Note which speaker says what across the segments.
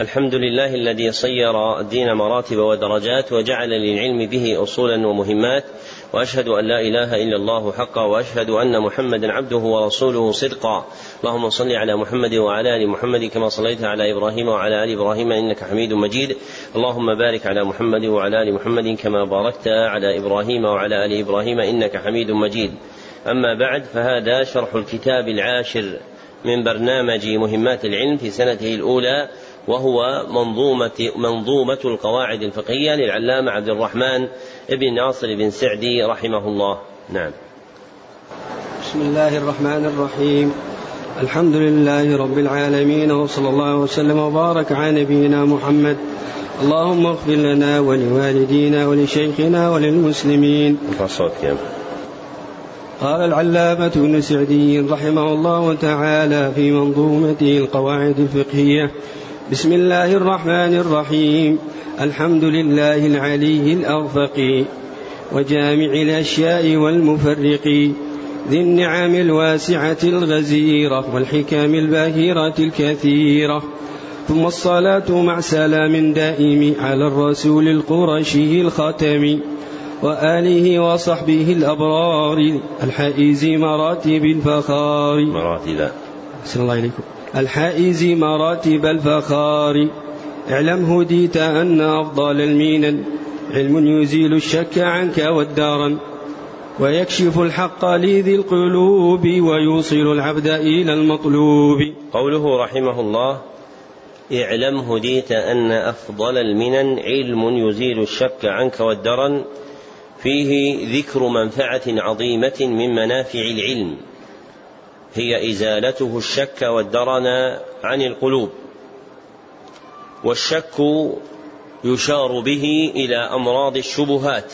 Speaker 1: الحمد لله الذي صير الدين مراتب ودرجات وجعل للعلم به أصولا ومهمات وأشهد أن لا إله إلا الله حقا وأشهد أن محمدا عبده ورسوله صدقا. اللهم صل على محمد وعلى آل محمد كما صليت على إبراهيم وعلى آل إبراهيم إنك حميد مجيد. اللهم بارك على محمد وعلى آل محمد كما باركت على إبراهيم وعلى آل إبراهيم إنك حميد مجيد. أما بعد فهذا شرح الكتاب العاشر من برنامج مهمات العلم في سنته الأولى. وهو منظومة منظومة القواعد الفقهية للعلامة عبد الرحمن بن ناصر بن سعدي رحمه الله. نعم.
Speaker 2: بسم الله الرحمن الرحيم. الحمد لله رب العالمين وصلى الله وسلم وبارك على نبينا محمد. اللهم اغفر لنا ولوالدينا ولشيخنا وللمسلمين. قال العلامة ابن سعدي رحمه الله تعالى في منظومته القواعد الفقهية بسم الله الرحمن الرحيم. الحمد لله العلي الأرفق وجامع الأشياء والمفرق ذي النعم الواسعة الغزيرة والحكام الباهرة الكثيرة. ثم الصلاة مع سلام دائم على الرسول القرشي الختم وآله وصحبه الأبرار الحائز مراتب الفخار.
Speaker 1: مراتب.
Speaker 2: الله إليكم. الحائز مراتب الفخار. اعلم هديت أن أفضل المينا. علم يزيل الشك عنك والدارا. ويكشف الحق لذي القلوب ويوصل العبد إلى المطلوب.
Speaker 1: قوله رحمه الله اعلم هديت أن أفضل المنن علم يزيل الشك عنك والدرن فيه ذكر منفعة عظيمة من منافع العلم. هي إزالته الشك والدرن عن القلوب والشك يشار به إلى أمراض الشبهات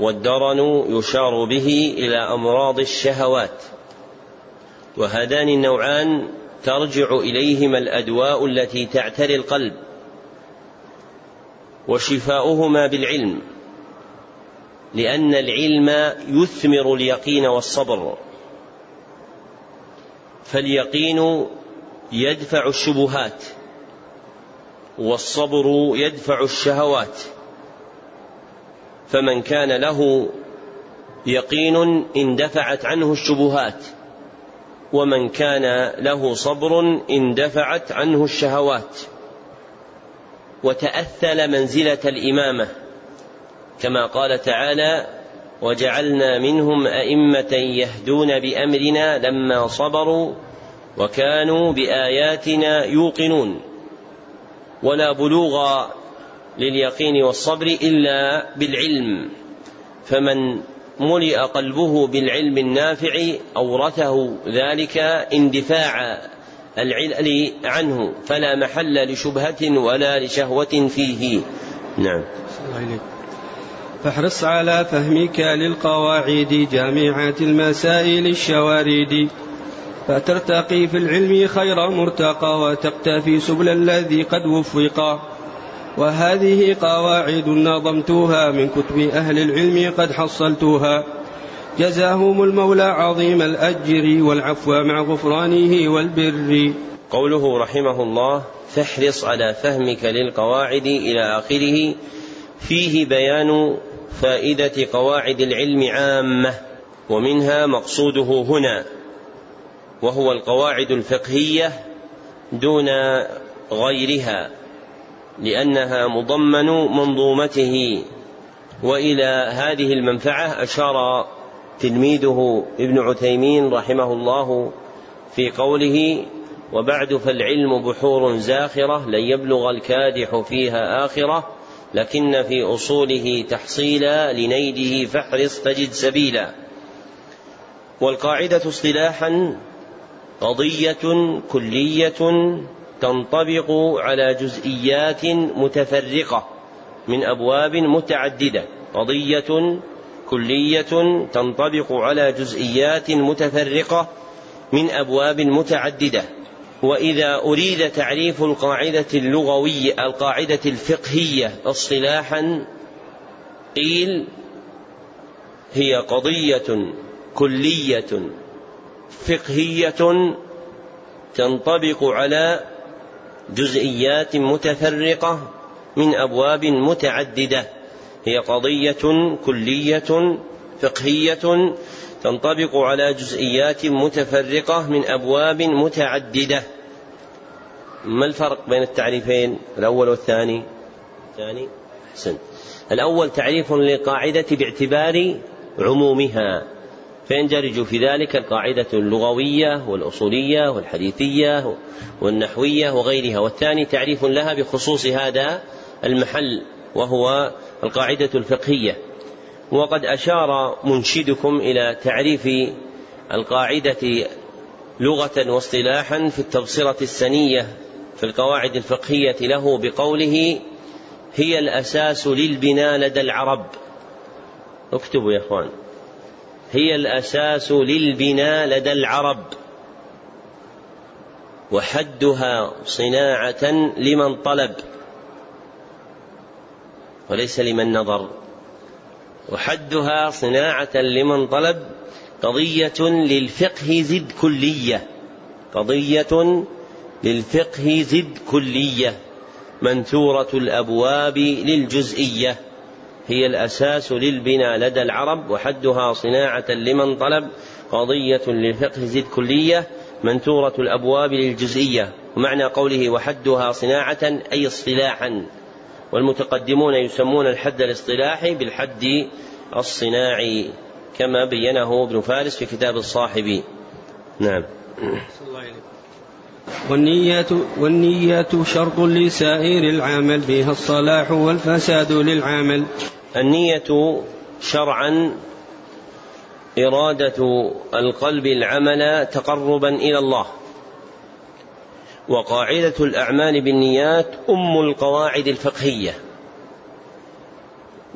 Speaker 1: والدرن يشار به إلى أمراض الشهوات وهذان النوعان ترجع إليهما الأدواء التي تعتري القلب وشفاؤهما بالعلم لأن العلم يثمر اليقين والصبر. فاليقين يدفع الشبهات والصبر يدفع الشهوات فمن كان له يقين اندفعت عنه الشبهات ومن كان له صبر اندفعت عنه الشهوات وتأثل منزلة الإمامة كما قال تعالى وجعلنا منهم أئمة يهدون بأمرنا لما صبروا وكانوا بآياتنا يوقنون. ولا بلوغ لليقين والصبر إلا بالعلم. فمن ملئ قلبه بالعلم النافع أورثه ذلك اندفاع العلل عنه. فلا محل لشبهة ولا لشهوة فيه. نعم.
Speaker 2: فاحرص على فهمك للقواعد جامعات المسائل الشوارد. فترتقي في العلم خير مرتقى وتقتفي سبل الذي قد وفقا وهذه قواعد نظمتها من كتب أهل العلم قد حصلتها. جزاهم المولى عظيم الأجر والعفو مع غفرانه والبر.
Speaker 1: قوله رحمه الله فاحرص على فهمك للقواعد إلى آخره. فيه بيان فائدة قواعد العلم عامة ومنها مقصوده هنا وهو القواعد الفقهية دون غيرها لأنها مضمن منظومته وإلى هذه المنفعة أشار تلميذه ابن عثيمين رحمه الله في قوله وبعد فالعلم بحور زاخرة لن يبلغ الكادح فيها آخرة لكن في أصوله تحصيلا لنيله فاحرص تجد سبيلا. والقاعدة اصطلاحا قضية كلية تنطبق على جزئيات متفرقة من أبواب متعددة. قضية كلية تنطبق على جزئيات متفرقة من أبواب متعددة. وإذا أريد تعريف القاعدة اللغوية القاعدة الفقهية اصطلاحا قيل هي قضية كلية فقهية تنطبق على جزئيات متفرقة من أبواب متعددة. هي قضية كلية فقهية تنطبق على جزئيات متفرقة من أبواب متعددة. ما الفرق بين التعريفين؟ الأول والثاني؟ الثاني؟ سن الأول تعريف للقاعدة باعتبار عمومها فيندرج في ذلك القاعدة اللغوية والأصولية والحديثية والنحوية وغيرها والثاني تعريف لها بخصوص هذا المحل وهو القاعدة الفقهية. وقد أشار منشدكم إلى تعريف القاعدة لغة واصطلاحا في التبصرة السنية في القواعد الفقهية له بقوله هي الأساس للبناء لدى العرب. اكتبوا يا إخوان. هي الأساس للبناء لدى العرب. وحدها صناعة لمن طلب. وليس لمن نظر. وحدها صناعة لمن طلب قضية للفقه زد كلية. قضية للفقه زد كلية. منثورة الأبواب للجزئية. هي الأساس للبناء لدى العرب وحدها صناعة لمن طلب قضية للفقه زد كلية منثورة الأبواب للجزئية. ومعنى قوله وحدها صناعة أي اصطلاحا. والمتقدمون يسمون الحد الاصطلاحي بالحد الصناعي كما بينه ابن فارس في كتاب الصاحب. نعم.
Speaker 2: والنية والنية شرط لسائر العمل بها الصلاح والفساد للعمل.
Speaker 1: النية شرعا إرادة القلب العمل تقربا إلى الله. وقاعدة الأعمال بالنيات أم القواعد الفقهية.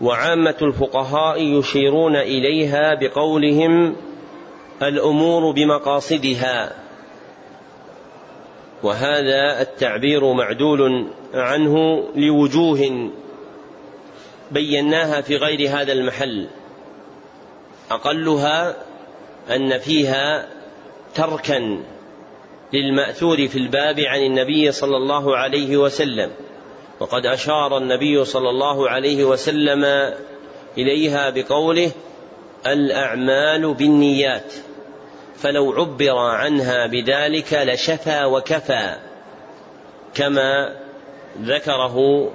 Speaker 1: وعامة الفقهاء يشيرون إليها بقولهم الأمور بمقاصدها. وهذا التعبير معدول عنه لوجوه بيناها في غير هذا المحل. أقلها أن فيها تركا. للمأثور في الباب عن النبي صلى الله عليه وسلم. وقد أشار النبي صلى الله عليه وسلم إليها بقوله الأعمال بالنيات فلو عبر عنها بذلك لشفى وكفى كما ذكره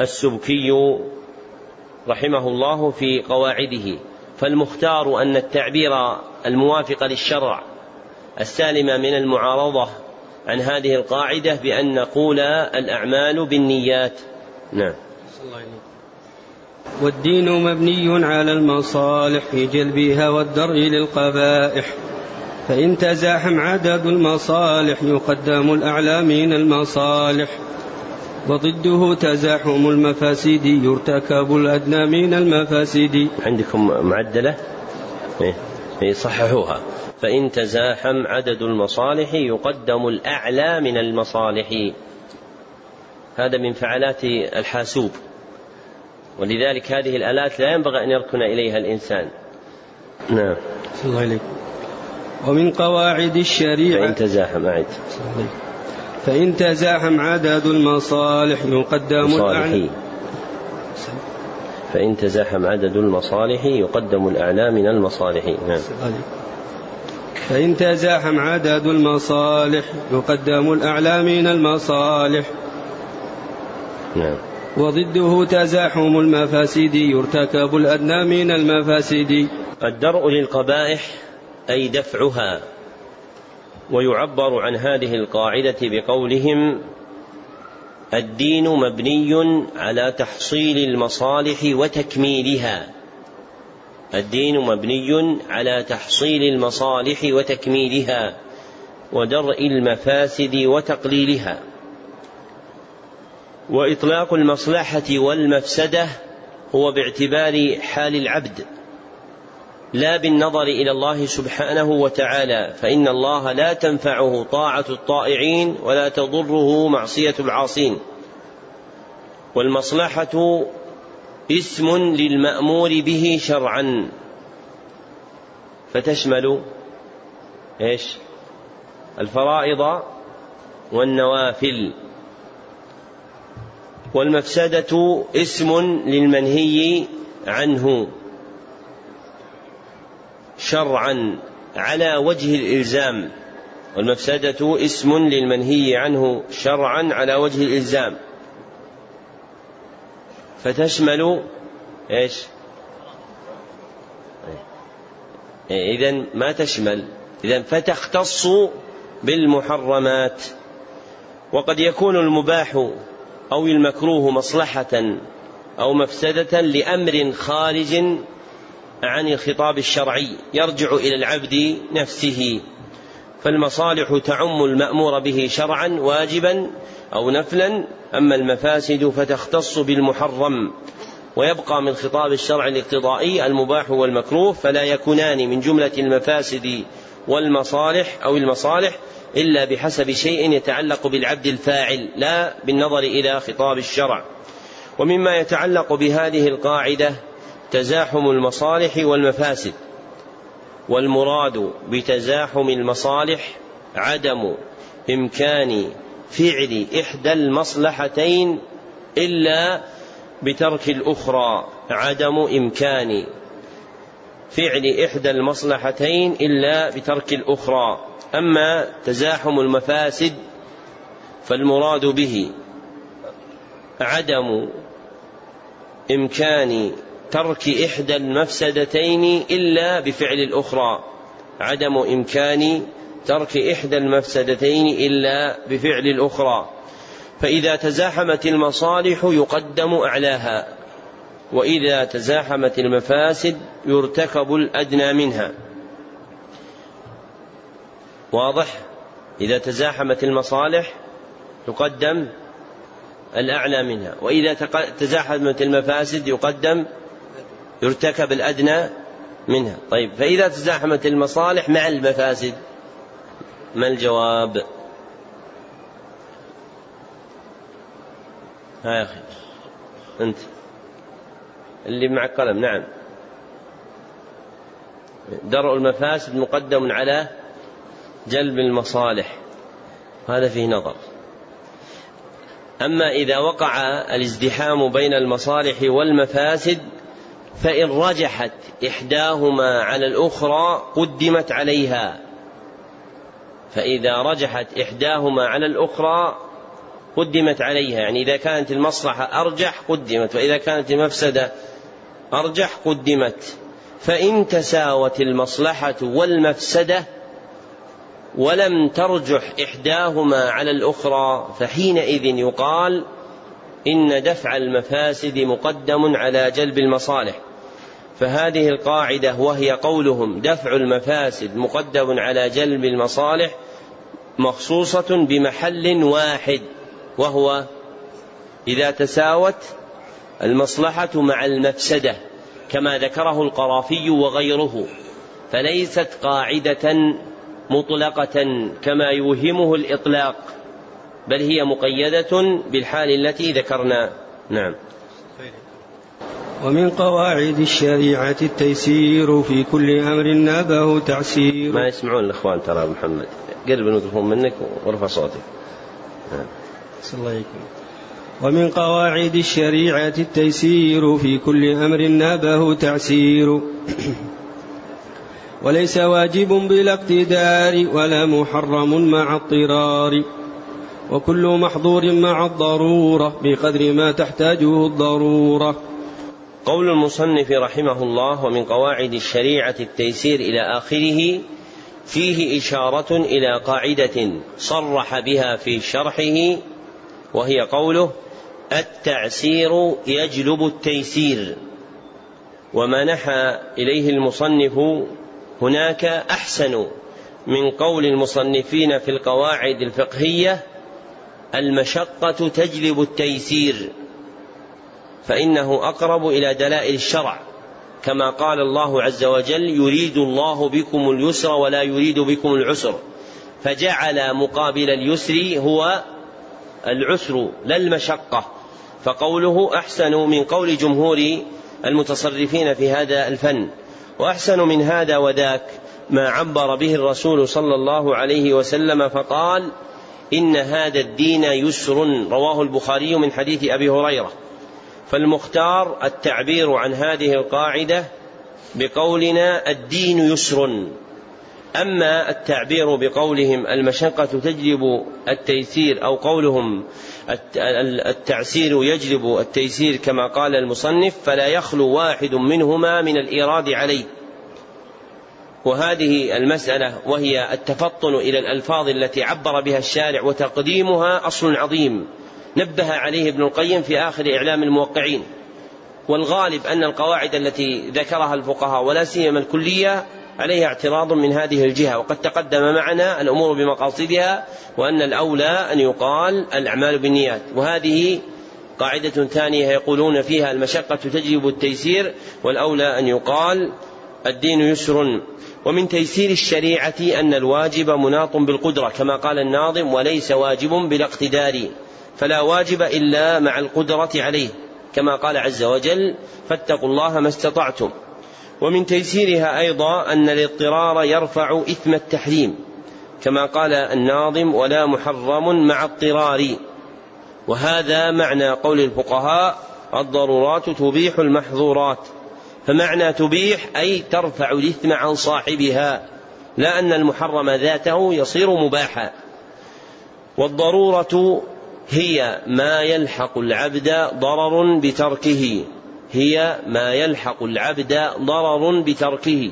Speaker 1: السبكي رحمه الله في قواعده. فالمختار أن التعبير الموافق للشرع السالم من المعارضة عن هذه القاعدة بأن نقول الأعمال بالنيات. نعم.
Speaker 2: والدين مبني على المصالح في جلبها والدرء للقبائح. فإن تزاحم عدد المصالح يقدم الأعلى من المصالح. وضده تزاحم المفاسد يرتكب الأدنى من المفاسد.
Speaker 1: عندكم معدلة؟ إيه, إيه صححوها. فإن تزاحم عدد المصالح يقدم الأعلى من المصالح. هذا من فعلات الحاسوب. ولذلك هذه الآلات لا ينبغي أن يركن إليها الإنسان.
Speaker 2: نعم. الله عليك. ومن قواعد الشريعة
Speaker 1: فإن تزاحم أعد.
Speaker 2: فإن تزاحم عدد المصالح يقدم
Speaker 1: الأعلى فإن تزاحم عدد المصالح يقدم الأعلى من المصالح. نعم.
Speaker 2: فإن تزاحم عدد المصالح يقدم الأعلى من المصالح.
Speaker 1: نعم.
Speaker 2: وضده تزاحم المفاسد يرتكب الأدنى من المفاسد.
Speaker 1: الدرء للقبائح أي دفعها. ويعبر عن هذه القاعدة بقولهم الدين مبني على تحصيل المصالح وتكميلها. الدين مبني على تحصيل المصالح وتكميلها ودرء المفاسد وتقليلها. وإطلاق المصلحة والمفسدة هو باعتبار حال العبد. لا بالنظر إلى الله سبحانه وتعالى فإن الله لا تنفعه طاعة الطائعين ولا تضره معصية العاصين. والمصلحة اسم للمأمور به شرعا. فتشمل إيش؟ الفرائض والنوافل. والمفسدة اسم للمنهي عنه. شرعا على وجه الإلزام. والمفسدة اسم للمنهي عنه شرعا على وجه الإلزام. فتشمل إيش؟ إذا ما تشمل. إذا فتختص بالمحرمات. وقد يكون المباح أو المكروه مصلحة أو مفسدة لأمر خارج عن الخطاب الشرعي يرجع إلى العبد نفسه. فالمصالح تعم المأمور به شرعا واجبا أو نفلا أما المفاسد فتختص بالمحرم. ويبقى من خطاب الشرع الاقتضائي المباح والمكروه فلا يكونان من جملة المفاسد والمصالح أو المصالح إلا بحسب شيء يتعلق بالعبد الفاعل لا بالنظر إلى خطاب الشرع. ومما يتعلق بهذه القاعدة تزاحم المصالح والمفاسد. والمراد بتزاحم المصالح عدم إمكان فعل إحدى المصلحتين إلا بترك الأخرى عدم إمكان فعل إحدى المصلحتين إلا بترك الأخرى. أما تزاحم المفاسد فالمراد به عدم إمكان ترك إحدى المفسدتين إلا بفعل الأخرى عدم إمكان ترك إحدى المفسدتين إلا بفعل الأخرى. فإذا تزاحمت المصالح يقدم أعلاها وإذا تزاحمت المفاسد يرتكب الأدنى منها. واضح؟ إذا تزاحمت المصالح يقدم الأعلى منها وإذا تزاحمت المفاسد يقدم يرتكب الأدنى منها. طيب فإذا تزاحمت المصالح مع المفاسد ما الجواب؟ ها يا أخي أنت. اللي معك قلم نعم. درء المفاسد مقدم على جلب المصالح. هذا فيه نظر. أما إذا وقع الازدحام بين المصالح والمفاسد فإن رجحت إحداهما على الأخرى قدمت عليها. فإذا رجحت إحداهما على الأخرى قدمت عليها يعني إذا كانت المصلحة أرجح قدمت وإذا كانت المفسدة أرجح قدمت. فإن تساوت المصلحة والمفسدة ولم ترجح إحداهما على الأخرى فحينئذ يقال إن دفع المفاسد مقدم على جلب المصالح. فهذه القاعدة وهي قولهم دفع المفاسد مقدم على جلب المصالح مخصوصة بمحل واحد وهو إذا تساوت المصلحة مع المفسدة كما ذكره القرافي وغيره فليست قاعدة مطلقة كما يوهمه الإطلاق بل هي مقيدة بالحال التي ذكرنا. نعم.
Speaker 2: ومن قواعد الشريعة التيسير في كل أمر نابه تعسير.
Speaker 1: ما يسمعون الإخوان ترى محمد. قرب الميكروفون منك وارفع صوتك
Speaker 2: نعم. الله. ومن قواعد الشريعة التيسير في كل أمر نابه تعسير وليس واجب بلا اقتدار ولا محرم مع اضطرار وكل محظور مع الضرورة بقدر ما تحتاجه الضرورة
Speaker 1: قول المصنف رحمه الله ومن قواعد الشريعة التيسير إلى آخره فيه إشارة إلى قاعدة صرح بها في شرحه وهي قوله التعسير يجلب التيسير. وما نحى إليه المصنف هناك أحسن من قول المصنفين في القواعد الفقهية المشقة تجلب التيسير فإنه أقرب إلى دلائل الشرع. كما قال الله عز وجل يريد الله بكم اليسر ولا يريد بكم العسر. فجعل مقابل اليسر هو العسر لا المشقة. فقوله أحسن من قول جمهور المتصرفين في هذا الفن. وأحسن من هذا وذاك ما عبر به الرسول صلى الله عليه وسلم فقال إن هذا الدين يسر. رواه البخاري من حديث أبي هريرة. فالمختار التعبير عن هذه القاعدة بقولنا الدين يسر. أما التعبير بقولهم المشقة تجلب التيسير أو قولهم التعسير يجلب التيسير كما قال المصنف فلا يخلو واحد منهما من الإيراد عليه. وهذه المسألة وهي التفطن إلى الألفاظ التي عبر بها الشارع وتقديمها أصل عظيم. نبه عليه ابن القيم في آخر إعلام الموقعين والغالب أن القواعد التي ذكرها الفقهاء ولا سيما الكلية عليها اعتراض من هذه الجهة وقد تقدم معنا الأمور بمقاصدها وأن الأولى أن يقال الأعمال بالنيات وهذه قاعدة ثانية يقولون فيها المشقة تجلب التيسير والأولى أن يقال الدين يسر ومن تيسير الشريعة أن الواجب مناط بالقدرة كما قال الناظم وليس واجب بلا اقتدار فلا واجب إلا مع القدرة عليه كما قال عز وجل فاتقوا الله ما استطعتم. ومن تيسيرها أيضا أن الاضطرار يرفع إثم التحريم كما قال الناظم ولا محرم مع اضطرار. وهذا معنى قول الفقهاء الضرورات تبيح المحظورات. فمعنى تبيح أي ترفع الإثم عن صاحبها لا أن المحرم ذاته يصير مباحا. والضرورة هي ما يلحق العبد ضرر بتركه. هي ما يلحق العبد ضرر بتركه.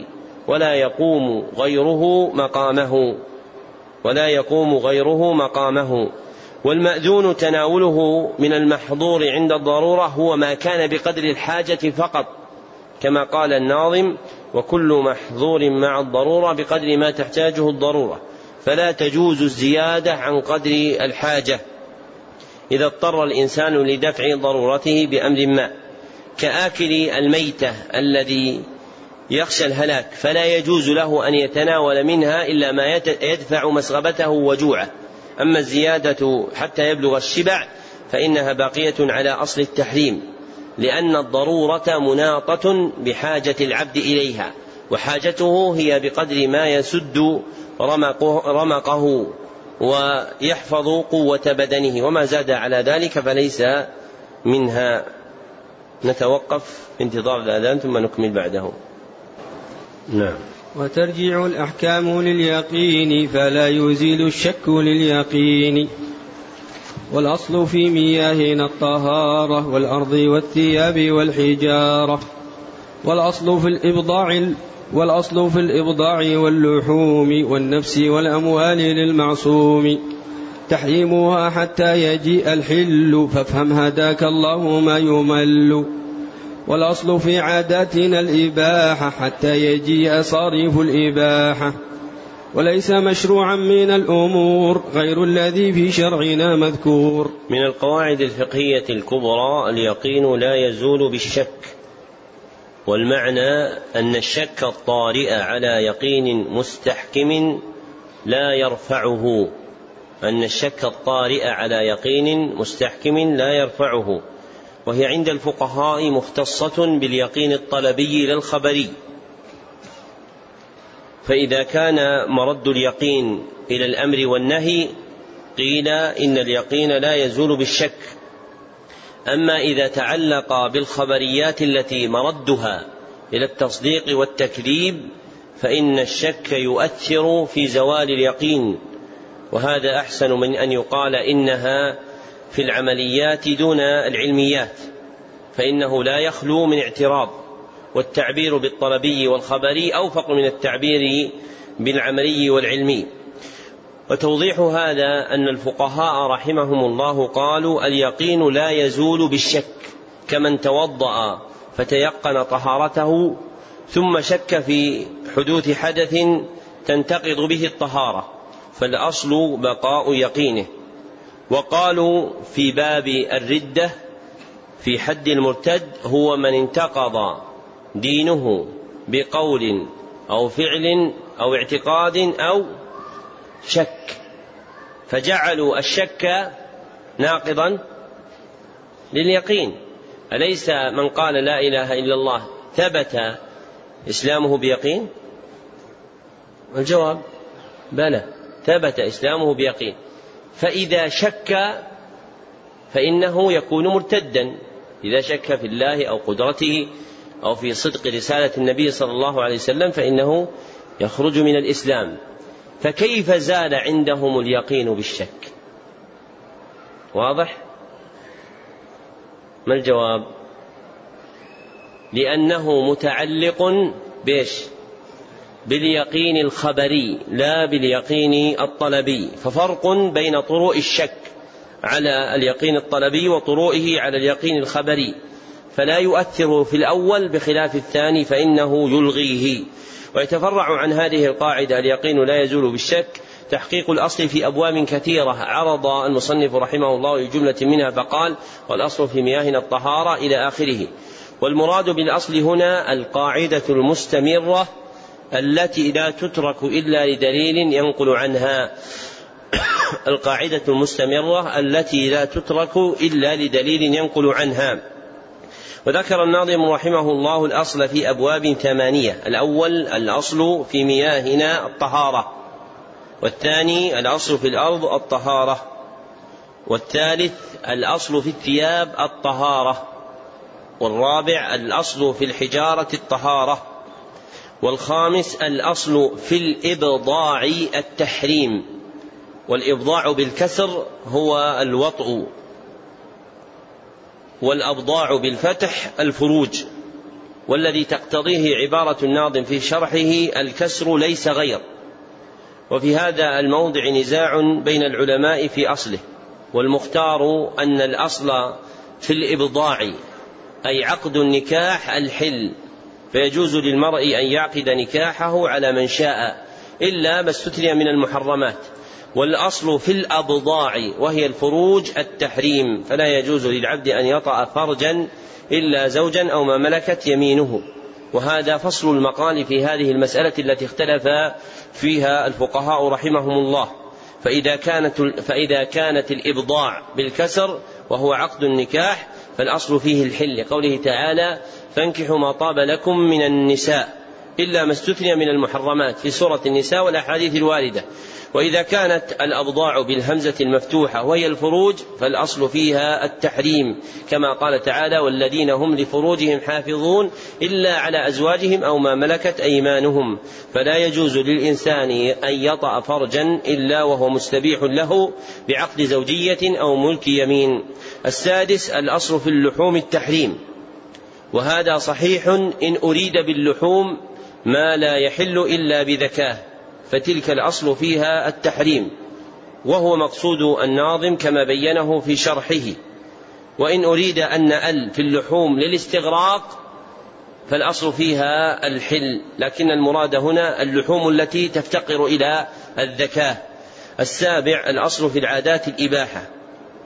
Speaker 1: ولا يقوم غيره مقامه. ولا يقوم غيره مقامه. والمأذون تناوله من المحظور عند الضرورة هو ما كان بقدر الحاجة فقط. كما قال الناظم وكل محظور مع الضرورة بقدر ما تحتاجه الضرورة. فلا تجوز الزيادة عن قدر الحاجة. إذا اضطر الإنسان لدفع ضرورته بأمر ما كآكل الميتة الذي يخشى الهلاك فلا يجوز له أن يتناول منها إلا ما يدفع مسغبته وجوعه. أما الزيادة حتى يبلغ الشبع فإنها باقية على أصل التحريم لأن الضرورة مناطة بحاجة العبد إليها وحاجته هي بقدر ما يسد رمقه, رمقه. ويحفظ قوة بدنه. وما زاد على ذلك فليس منها. نتوقف انتظار الأذان ثم نكمل بعده.
Speaker 2: نعم. وترجع الأحكام لليقين فلا يزيل الشك لليقين. والأصل في مياهنا الطهارة والأرض والثياب والحجارة. والأصل في الإبضاع والأصل في الإبضاع واللحوم والنفس والأموال للمعصوم. تحريمها حتى يجيء الحل فافهم هداك الله ما يمل. والأصل في عاداتنا الإباحة حتى يجيء صارف الإباحة. وليس مشروعا من الأمور غير الذي في شرعنا مذكور.
Speaker 1: من القواعد الفقهية الكبرى اليقين لا يزول بالشك. والمعنى أن الشك الطارئ على يقين مستحكم لا يرفعه. أن الشك الطارئ على يقين مستحكم لا يرفعه. وهي عند الفقهاء مختصة باليقين الطلبي لا الخبري فإذا كان مرد اليقين إلى الأمر والنهي قيل إن اليقين لا يزول بالشك. أما إذا تعلق بالخبريات التي مردها إلى التصديق والتكذيب فإن الشك يؤثر في زوال اليقين. وهذا أحسن من أن يقال إنها في العمليات دون العلميات فإنه لا يخلو من اعتراض. والتعبير بالطلبي والخبري أوفق من التعبير بالعملي والعلمي. وتوضيح هذا أن الفقهاء رحمهم الله قالوا اليقين لا يزول بالشك كمن توضأ فتيقن طهارته ثم شك في حدوث حدث تنتقض به الطهارة فالأصل بقاء يقينه. وقالوا في باب الردة في حد المرتد هو من انتقض دينه بقول أو فعل أو اعتقاد أو شك. فجعلوا الشك ناقضا لليقين. أليس من قال لا إله إلا الله ثبت إسلامه بيقين؟ الجواب بلى ثبت إسلامه بيقين. فإذا شك فإنه يكون مرتدا. إذا شك في الله أو قدرته أو في صدق رسالة النبي صلى الله عليه وسلم فإنه يخرج من الإسلام. فكيف زال عندهم اليقين بالشك؟ واضح؟ ما الجواب؟ لأنه متعلق بيش باليقين الخبري لا باليقين الطلبي. ففرق بين طروء الشك على اليقين الطلبي وطروئه على اليقين الخبري. فلا يؤثر في الأول بخلاف الثاني فإنه يلغيه. ويتفرع عن هذه القاعدة اليقين لا يزول بالشك تحقيق الأصل في أبواب كثيرة. عرض المصنف رحمه الله لجملة منها فقال والأصل في مياهنا الطهارة إلى آخره. والمراد بالأصل هنا القاعدة المستمرة التي لا تترك إلا لدليل ينقل عنها القاعدة المستمرة التي لا تترك إلا لدليل ينقل عنها. وذكر الناظم رحمه الله الأصل في أبواب ثمانية. الأول الأصل في مياهنا الطهارة. والثاني الأصل في الأرض الطهارة. والثالث الأصل في الثياب الطهارة. والرابع الأصل في الحجارة الطهارة. والخامس الأصل في الإبضاع التحريم. والإبضاع بالكسر هو الوطء. والأبضاع بالفتح الفروج والذي تقتضيه عبارة الناظم في شرحه الكسر ليس غير. وفي هذا الموضع نزاع بين العلماء في أصله والمختار أن الأصل في الإبضاع أي عقد النكاح الحل. فيجوز للمرء أن يعقد نكاحه على من شاء إلا ما استثني من المحرمات. والأصل في الأبضاع وهي الفروج التحريم. فلا يجوز للعبد أن يطأ فرجا إلا زوجا أو ما ملكت يمينه. وهذا فصل المقال في هذه المسألة التي اختلف فيها الفقهاء رحمهم الله. فإذا كانت فإذا كانت الإبضاع بالكسر وهو عقد النكاح فالأصل فيه الحل. لقوله تعالى فانكحوا ما طاب لكم من النساء. إلا ما استثني من المحرمات. في سورة النساء والأحاديث الواردة. وإذا كانت الأبضاع بالهمزة المفتوحة وهي الفروج فالأصل فيها التحريم كما قال تعالى والذين هم لفروجهم حافظون إلا على أزواجهم أو ما ملكت أيمانهم فلا يجوز للإنسان أن يطأ فرجا إلا وهو مستبيح له بعقد زوجية أو ملك يمين. السادس الأصل في اللحوم التحريم. وهذا صحيح إن أريد باللحوم ما لا يحل إلا بذكاه. فتلك الأصل فيها التحريم وهو مقصود الناظم كما بينه في شرحه. وإن أريد أن أل في اللحوم للاستغراق فالأصل فيها الحل لكن المراد هنا اللحوم التي تفتقر إلى الذكاء. السابع الأصل في العادات الإباحة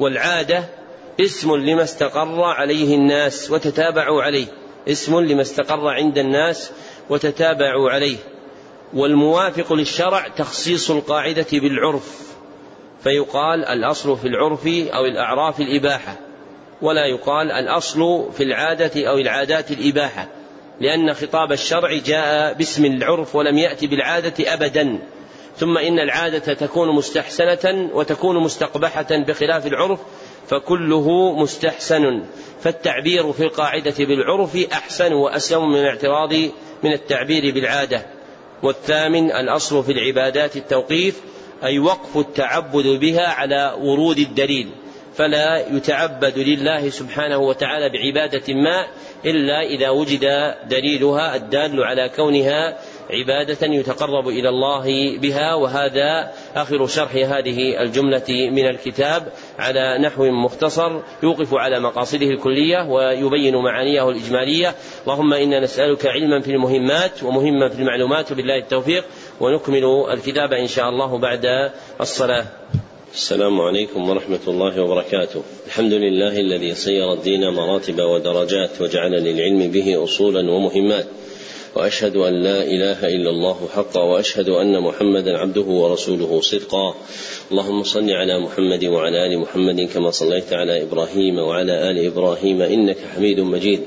Speaker 1: والعادة اسم لما استقر عليه الناس وتتابعوا عليه اسم لما استقر عند الناس وتتابعوا عليه. والموافق للشرع تخصيص القاعدة بالعرف فيقال الأصل في العرف أو الأعراف الإباحة ولا يقال الأصل في العادة أو العادات الإباحة لأن خطاب الشرع جاء باسم العرف ولم يأتي بالعادة أبدا ثم إن العادة تكون مستحسنة وتكون مستقبحة بخلاف العرف فكله مستحسن فالتعبير في القاعدة بالعرف أحسن وأسلم من الاعتراض من التعبير بالعادة. والثامن الأصل في العبادات التوقيف أي وقف التعبد بها على ورود الدليل فلا يتعبد لله سبحانه وتعالى بعبادة ما إلا إذا وجد دليلها الدال على كونها عبادة يتقرب إلى الله بها وهذا آخر شرح هذه الجملة من الكتاب على نحو مختصر يوقف على مقاصده الكلية ويبين معانيه الإجمالية اللهم إنا نسألك علما في المهمات ومهما في المعلومات وبالله التوفيق ونكمل الكتاب إن شاء الله بعد الصلاة
Speaker 3: السلام عليكم ورحمة الله وبركاته. الحمد لله الذي صير الدين مراتب ودرجات وجعل للعلم به أصولا ومهمات. وأشهد أن لا إله إلا الله حقا وأشهد أن محمدا عبده ورسوله صدقا. اللهم صل على محمد وعلى آل محمد كما صليت على إبراهيم وعلى آل إبراهيم إنك حميد مجيد.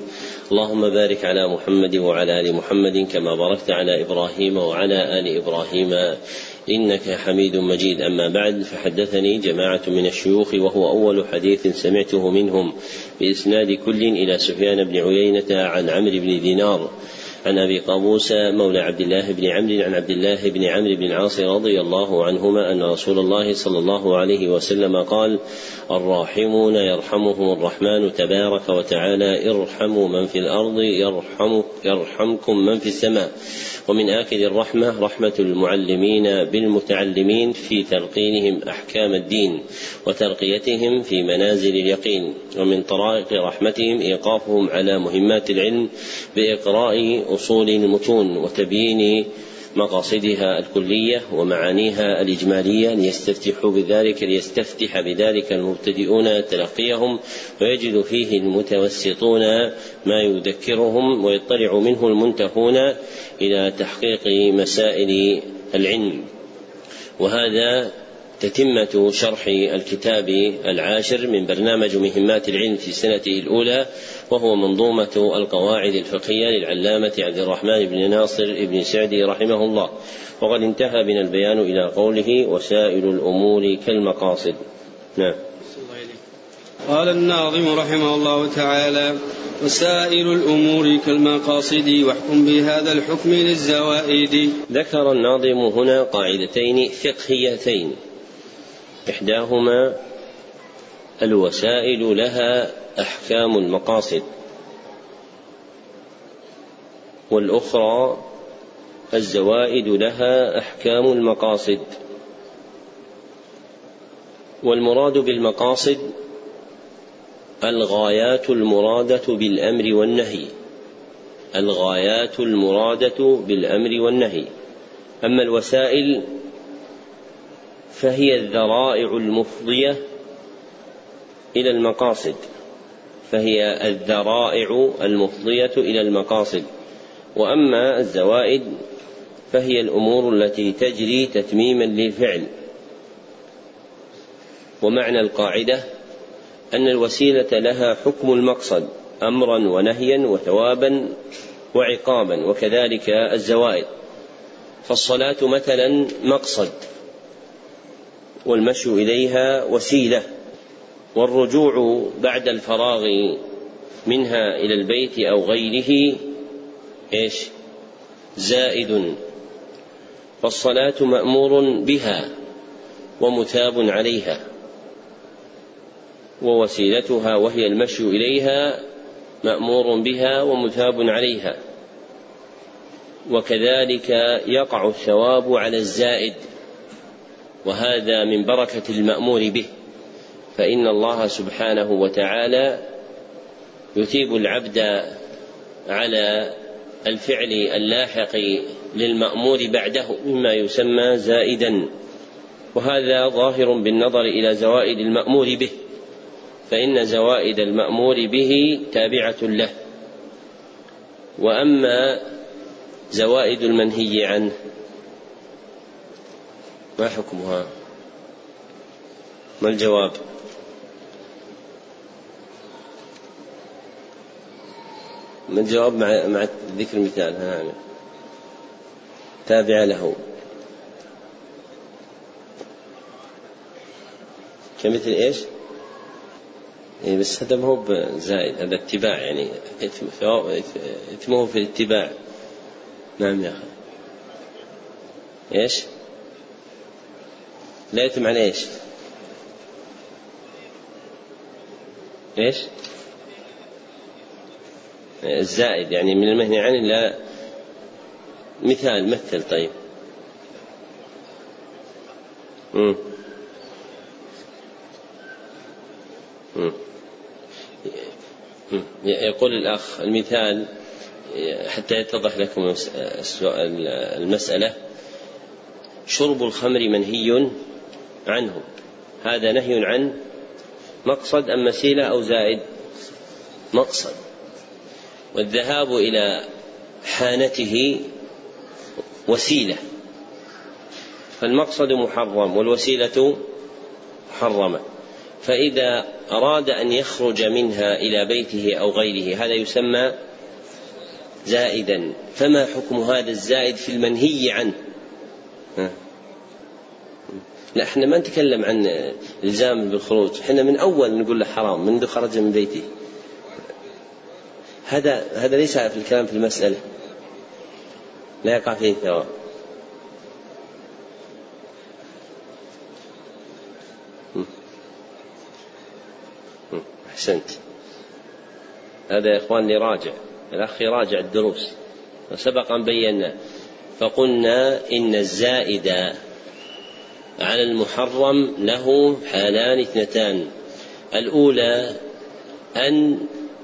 Speaker 3: اللهم بارك على محمد وعلى آل محمد كما باركت على إبراهيم وعلى آل إبراهيم.
Speaker 1: إنك حميد مجيد. أما بعد فحدثني جماعة من الشيوخ وهو أول حديث سمعته منهم بإسناد كل إلى سفيان بن عيينة عن عمرو بن دينار. عن أبي قابوس مولى عبد الله بن عمرو عن عبد الله بن عمرو بن العاص رضي الله عنهما أن رسول الله صلى الله عليه وسلم قال الراحمون يرحمهم الرحمن تبارك وتعالى ارحموا من في الأرض يرحم يرحمكم من في السماء. ومن آكد الرحمة رحمة المعلمين بالمتعلمين في تلقينهم أحكام الدين وترقيتهم في منازل اليقين. ومن طرائق رحمتهم إيقافهم على مهمات العلم بإقراء أصول المتون وتبيين مقاصدها الكلية ومعانيها الإجمالية ليستفتحوا بذلك ليستفتح بذلك المبتدئون تلقيهم ويجد فيه المتوسطون ما يذكرهم ويطلع منه المنتهون إلى تحقيق مسائل العلم. وهذا تتمة شرح الكتاب العاشر من برنامج مهمات العلم في سنته الأولى وهو منظومة القواعد الفقهية للعلامة عبد الرحمن بن ناصر بن سعدي رحمه الله. وقد انتهى بنا البيان إلى قوله وسائل الأمور كالمقاصد نعم.
Speaker 2: قال الناظم رحمه الله تعالى وسائر الأمور كالمقاصد واحكم بهذا الحكم للزوائد
Speaker 1: ذكر الناظم هنا قاعدتين فقهيتين. إحداهما الوسائل لها أحكام المقاصد والأخرى الزوائد لها أحكام المقاصد. والمراد بالمقاصد الغايات المرادة بالأمر والنهي. الغايات المرادة بالأمر والنهي. أما الوسائل فهي الذرائع المفضية إلى المقاصد. فهي الذرائع المفضية إلى المقاصد. وأما الزوائد فهي الأمور التي تجري تتميما للفعل. ومعنى القاعدة أن الوسيلة لها حكم المقصد أمرا ونهيا وثوابا وعقابا وكذلك الزوائد. فالصلاة مثلا مقصد. والمشي إليها وسيلة والرجوع بعد الفراغ منها إلى البيت أو غيره إيش؟ زائد. فالصلاة مأمور بها ومثاب عليها ووسيلتها وهي المشي إليها مأمور بها ومثاب عليها. وكذلك يقع الثواب على الزائد. وهذا من بركة المأمور به. فإن الله سبحانه وتعالى يثيب العبد على الفعل اللاحق للمأمور بعده مما يسمى زائدا. وهذا ظاهر بالنظر إلى زوائد المأمور به. فإن زوائد المأمور به تابعة له. وأما زوائد المنهي عنه ما حكمها؟ ما الجواب؟ ما الجواب مع مع ذكر مثال ها نعم تابع له. كمثل إيش؟ يعني بس هذا ما هو زائد هذا اتباع يعني إثمه في الاتباع. نعم يا أخي. إيش؟ لا يتم على إيش؟ إيش؟ الزائد يعني من المهني عنه لا مثال مثل طيب. مم. مم. يقول الأخ المثال حتى يتضح لكم المسألة. شرب الخمر منهي؟ عنه هذا نهي عن مقصد أم مسيلة أو زائد؟ مقصد. والذهاب إلى حانته وسيلة. فالمقصد محرم والوسيلة محرمة. فإذا أراد أن يخرج منها إلى بيته أو غيره هذا يسمى زائدا. فما حكم هذا الزائد في المنهي عنه؟ لا إحنا ما نتكلم عن الزام بالخروج. إحنا من أول نقول له حرام منذ خرج من بيته. هذا هذا ليس في الكلام في المسألة. لا يقع فيه ثواب أحسنت. هذا يا إخواني راجع. الأخ يراجع الدروس. وسبق أن بينا. فقلنا إن الزائد على المحرم له حالان اثنتان. الأولى أن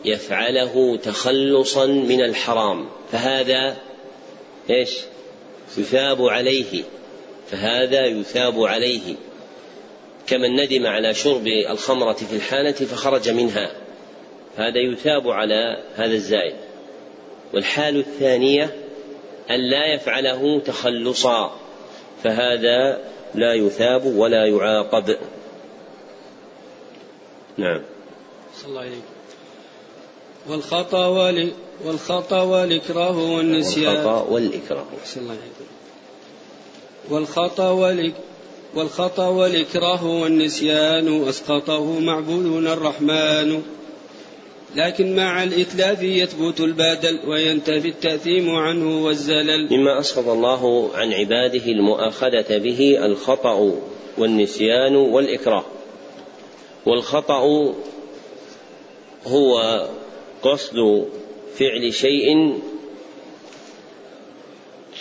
Speaker 1: يفعله تخلصا من الحرام. فهذا إيش؟ يثاب عليه. فهذا يثاب عليه. كمن ندم على شرب الخمرة في الحانة فخرج منها. هذا يثاب على هذا الزائد. والحال الثانية أن لا يفعله تخلصا. فهذا لا يثاب ولا يعاقب. نعم. صلى الله عليه
Speaker 2: والخطأ وال والخطأ والإكراه والنسيان.
Speaker 1: والخطأ والإكراه.
Speaker 2: والخطأ والإكراه والخطأ والإكراه والنسيان أسقطه معبودنا الرحمن. لكن مع الإتلاف يثبت البادل وينتفي التأثيم عنه والزلل.
Speaker 1: مما أسقط الله عن عباده المؤاخذة به الخطأ والنسيان والإكراه. والخطأ هو قصد فعل شيء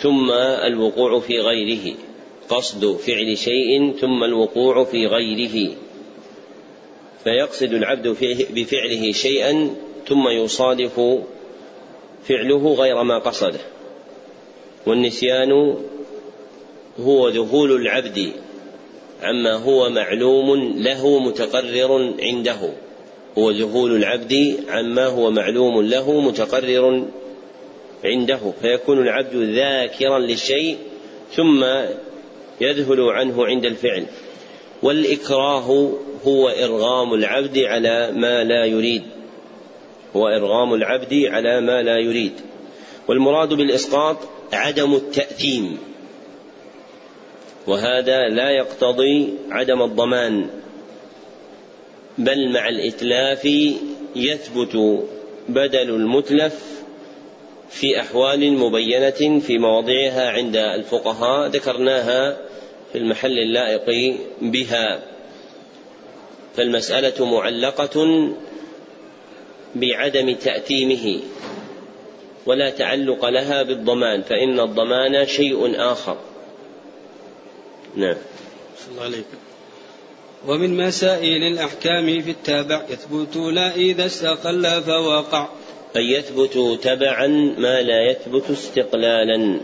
Speaker 1: ثم الوقوع في غيره. قصد فعل شيء ثم الوقوع في غيره. فيقصد العبد بفعله شيئا ثم يصادف فعله غير ما قصده. والنسيان هو ذهول العبد عما هو معلوم له متقرر عنده. هو ذهول العبد عما هو معلوم له متقرر عنده. فيكون العبد ذاكرا للشيء ثم يذهل عنه عند الفعل. والإكراه هو إرغام العبد على ما لا يريد. هو إرغام العبد على ما لا يريد. والمراد بالإسقاط عدم التأثيم. وهذا لا يقتضي عدم الضمان. بل مع الإتلاف يثبت بدل المتلف في أحوال مبينة في مواضعها عند الفقهاء. ذكرناها في المحل اللائق بها. فالمسألة معلقة بعدم تأتيمه ولا تعلق لها بالضمان فإن الضمان شيء آخر.
Speaker 2: نعم. الله عليكم ومن مسائل الأحكام في التابع يثبت لا إذا استقل فوقع.
Speaker 1: أي يثبت تبعا ما لا يثبت استقلالا.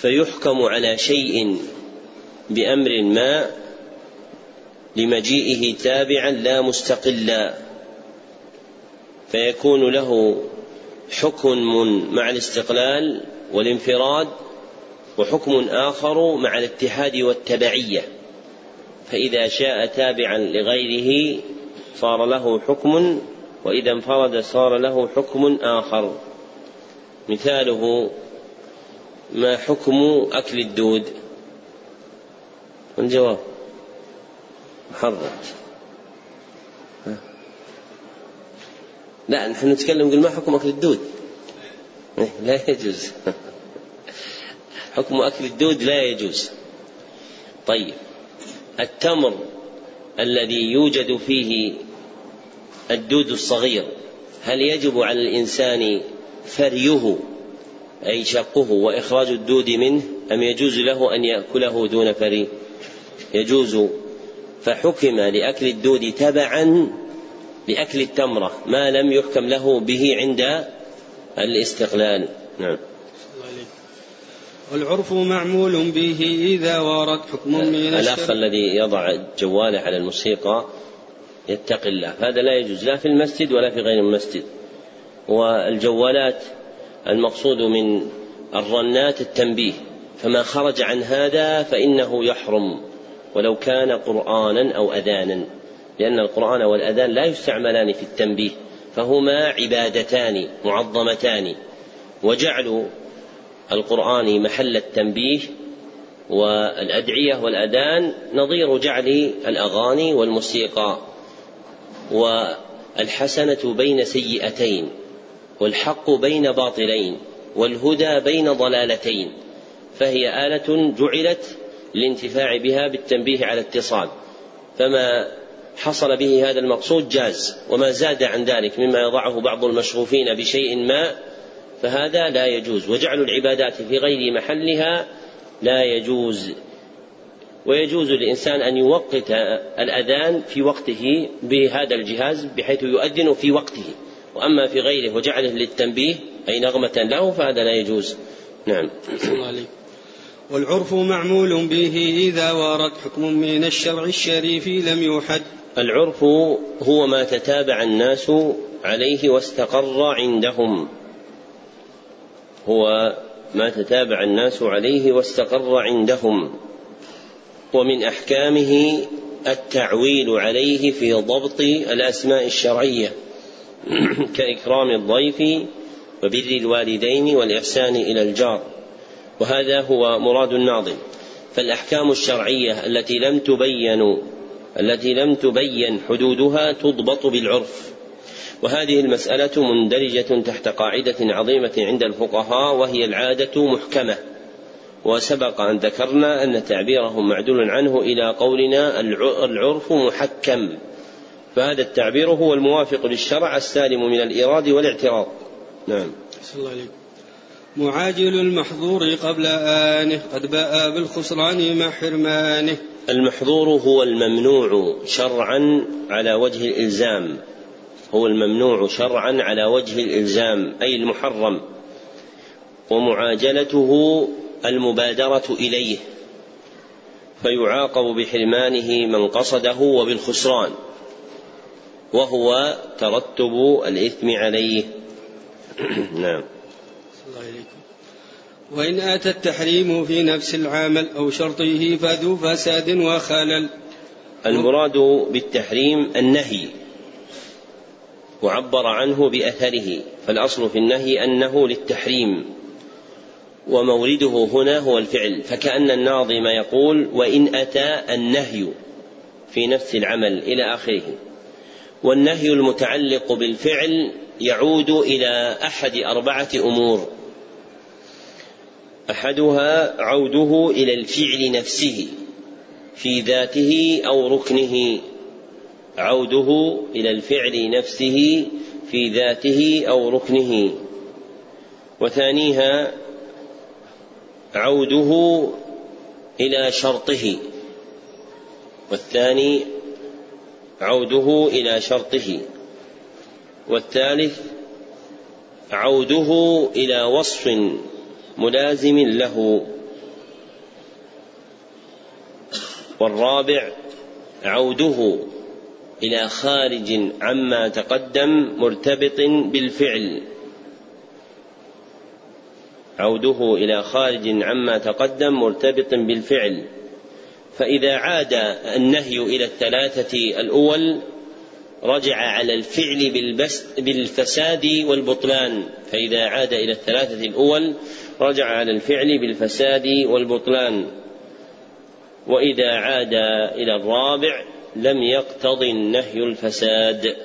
Speaker 1: فيحكم على شيء بأمر ما لمجيئه تابعا لا مستقلا. فيكون له حكم مع الاستقلال والانفراد وحكم آخر مع الاتحاد والتبعية. فإذا شاء تابعا لغيره صار له حكم وإذا انفرد صار له حكم آخر. مثاله ما حكم أكل الدود؟ الجواب. محرم لا نحن نتكلم نقول ما حكم أكل الدود؟ إيه، لا يجوز. حكم أكل الدود لا يجوز. طيب. التمر الذي يوجد فيه الدود الصغير هل يجب على الإنسان فريه أي شقه وإخراج الدود منه أم يجوز له أن يأكله دون فري؟ يجوز. فحكم لأكل الدود تبعا لأكل التمرة ما لم يحكم له به عند الاستقلال. نعم.
Speaker 2: والعرف معمول به إذا ورد حكم من
Speaker 1: الأخ الذي يضع جواله على الموسيقى يتقي الله. هذا لا يجوز لا في المسجد ولا في غير المسجد. والجوالات المقصود من الرنات التنبيه فما خرج عن هذا فإنه يحرم ولو كان قرآنا أو أذانا لأن القرآن والأذان لا يستعملان في التنبيه فهما عبادتان معظمتان وجعل القرآن محل التنبيه والأدعية والأذان نظير جعل الأغاني والموسيقى والحسنة بين سيئتين. والحق بين باطلين والهدى بين ضلالتين فهي آلة جعلت للانتفاع بها بالتنبيه على اتصال فما حصل به هذا المقصود جاز وما زاد عن ذلك مما يضعه بعض المشغوفين بشيء ما فهذا لا يجوز. وجعل العبادات في غير محلها لا يجوز. ويجوز للإنسان أن يوقت الأذان في وقته بهذا الجهاز بحيث يؤذن في وقته. وأما في غيره وجعله للتنبيه أي نغمة له فهذا لا يجوز. نعم.
Speaker 2: والعرف معمول به إذا ورد حكم من الشرع الشريف لم يحد.
Speaker 1: العرف هو ما تتابع الناس عليه واستقر عندهم. هو ما تتابع الناس عليه واستقر عندهم. ومن أحكامه التعويل عليه في ضبط الأسماء الشرعية. كاكرام الضيف وبر الوالدين والإحسان إلى الجار. وهذا هو مراد الناظم. فالأحكام الشرعية التي لم تبين التي لم تبين حدودها تضبط بالعرف. وهذه المسألة مندرجة تحت قاعدة عظيمة عند الفقهاء وهي العادة محكمة. وسبق أن ذكرنا أن تعبيرهم معدول عنه إلى قولنا العرف محكم. فهذا التعبير هو الموافق للشرع السالم من الإيراد والاعتراض. نعم. الله عليك.
Speaker 2: معاجل المحظور قبل آنه قد باء بالخسران مع حرمانه.
Speaker 1: المحظور هو الممنوع شرعا على وجه الإلزام. هو الممنوع شرعا على وجه الإلزام أي المحرم. ومعاجلته المبادرة إليه. فيعاقب بحرمانه من قصده وبالخسران. وهو ترتب الإثم عليه. نعم.
Speaker 2: وإن أتى التحريم في نفس العمل أو شرطه فذو فساد وخلل.
Speaker 1: المراد بالتحريم النهي. وعبر عنه بأثره. فالأصل في النهي أنه للتحريم. ومورده هنا هو الفعل. فكأن الناظم يقول وإن أتى النهي في نفس العمل إلى آخره. والنهي المتعلق بالفعل يعود إلى أحد أربعة أمور. أحدها عوده إلى الفعل نفسه في ذاته أو ركنه. عوده إلى الفعل نفسه في ذاته أو ركنه. وثانيها عوده إلى شرطه. والثاني عوده إلى شرطه. والثالث عوده إلى وصف ملازم له. والرابع عوده إلى خارج عما تقدم مرتبط بالفعل. عوده إلى خارج عما تقدم مرتبط بالفعل. فإذا عاد النهي إلى الثلاثة الأول رجع على الفعل بالفساد والبطلان. فإذا عاد إلى الثلاثة الأول رجع على الفعل بالفساد والبطلان. وإذا عاد إلى الرابع لم يقتضي النهي الفساد.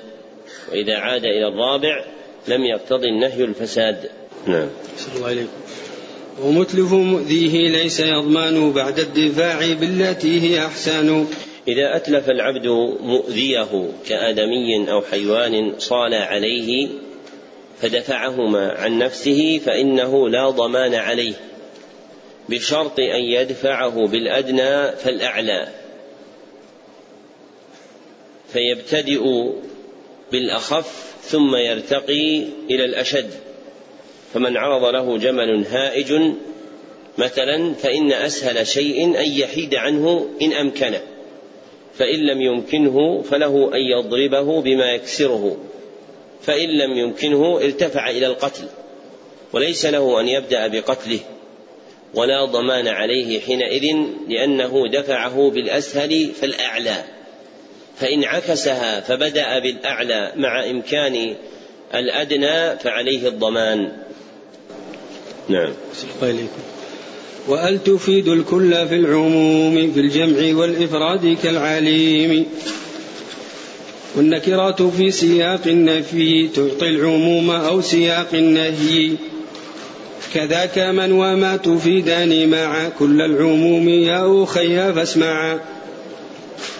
Speaker 1: وإذا عاد إلى الرابع لم يقتضي النهي الفساد.
Speaker 2: نعم. الله عليكم ومتلف مؤذيه ليس يضمن بعد الدفاع بالتي هي أحسن.
Speaker 1: إذا أتلف العبد مؤذيه كآدمي أو حيوان صال عليه فدفعهما عن نفسه فإنه لا ضمان عليه بشرط أن يدفعه بالأدنى فالأعلى. فيبتدئ بالأخف ثم يرتقي إلى الأشد. فمن عرض له جمل هائج مثلا فإن أسهل شيء أن يحيد عنه إن أمكنه. فإن لم يمكنه فله أن يضربه بما يكسره. فإن لم يمكنه ارتفع إلى القتل. وليس له أن يبدأ بقتله. ولا ضمان عليه حينئذ لأنه دفعه بالأسهل فالأعلى. فإن عكسها فبدأ بالأعلى مع إمكان الأدنى فعليه الضمان.
Speaker 2: نعم. وأل تفيد الكل في العموم في الجمع والإفراد كالعليم والنكرات في سياق النفي تعطي العموم أو سياق النهي. كذاك من وما تفيدان مع كل العموم يا أخي فاسمعا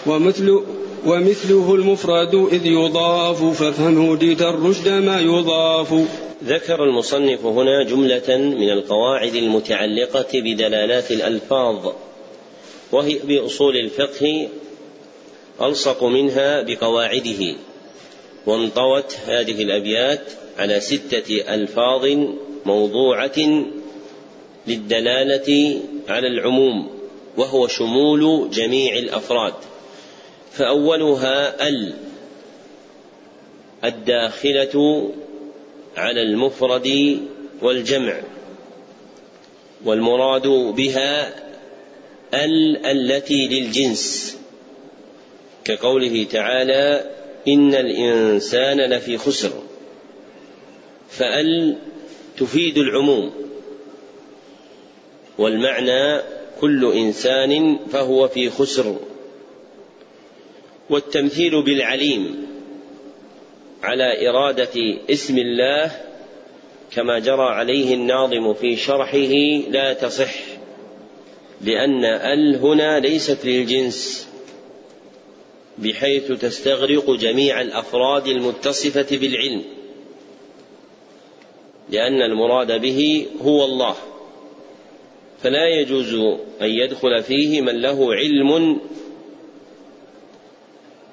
Speaker 2: ومثل ومثله المفرد إذ يضاف فافهم هديت الرشد ما يضاف.
Speaker 1: ذكر المصنف هنا جملة من القواعد المتعلقة بدلالات الألفاظ وهي بأصول الفقه ألصق منها بقواعده وانطوت هذه الأبيات على ستة ألفاظ موضوعة للدلالة على العموم وهو شمول جميع الأفراد. فأولها ال الداخلة على المفرد والجمع والمراد بها ال التي للجنس. كقوله تعالى إن الإنسان لفي خسر. فال تفيد العموم والمعنى كل إنسان فهو في خسر. والتمثيل بالعليم على إرادة اسم الله كما جرى عليه الناظم في شرحه لا تصح لأن ال هنا ليست للجنس بحيث تستغرق جميع الأفراد المتصفة بالعلم لأن المراد به هو الله. فلا يجوز أن يدخل فيه من له علم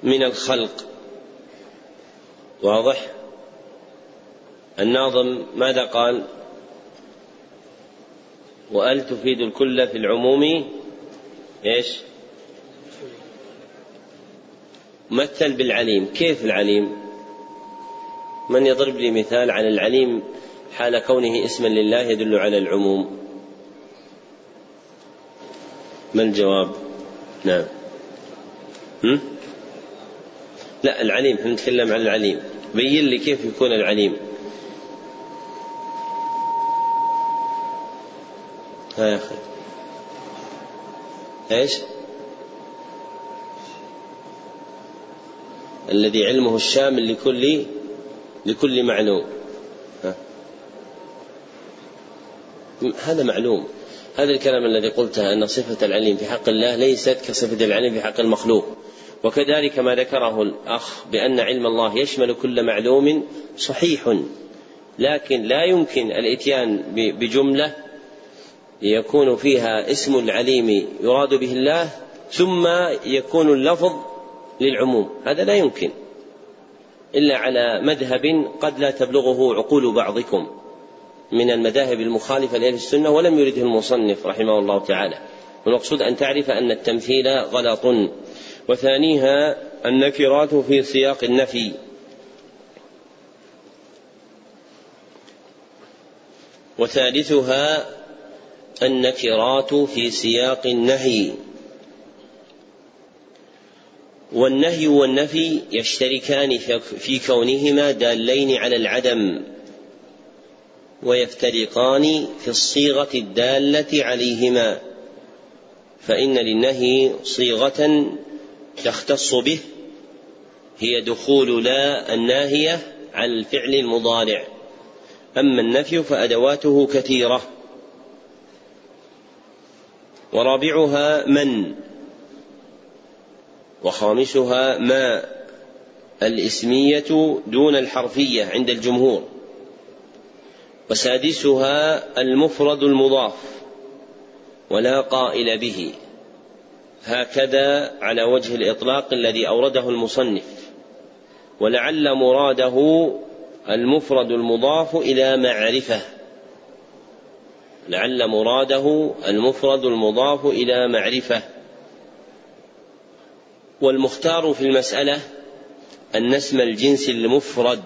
Speaker 1: من الخلق. واضح؟ الناظم ماذا قال؟ وأل تفيد الكل في العموم؟ إيش؟ مثل بالعليم كيف العليم؟ من يضرب لي مثال على العليم حال كونه اسما لله يدل على العموم؟ ما الجواب؟ نعم. هم؟ لا العليم نتكلم عن العليم. بين لي كيف يكون العليم. ها يا أخي. إيش؟ الذي علمه الشامل لكل لكل معلوم. ها. هذا معلوم. هذا الكلام الذي قلته أن صفة العليم في حق الله ليست كصفة العليم في حق المخلوق. وكذلك ما ذكره الأخ بأن علم الله يشمل كل معلوم صحيح. لكن لا يمكن الإتيان بجملة يكون فيها اسم العليم يراد به الله ثم يكون اللفظ للعموم. هذا لا يمكن إلا على مذهب قد لا تبلغه عقول بعضكم من المذاهب المخالفة لأهل السنة ولم يرده المصنف رحمه الله تعالى. والمقصود أن تعرف أن التمثيل غلط. وثانيها النكرات في سياق النفي. وثالثها النكرات في سياق النهي. والنهي والنفي يشتركان في كونهما دالين على العدم. ويفترقان في الصيغة الدالة عليهما. فإن للنهي صيغة تختص به هي دخول لا الناهية على الفعل المضارع. أما النفي فأدواته كثيرة. ورابعها من؟ وخامسها ما؟ الإسمية دون الحرفية عند الجمهور. وسادسها المفرد المضاف. ولا قائل به. هكذا على وجه الإطلاق الذي أورده المصنف. ولعل مراده المفرد المضاف إلى معرفة. لعل مراده المفرد المضاف إلى معرفة. والمختار في المسألة أن اسم الجنس المفرد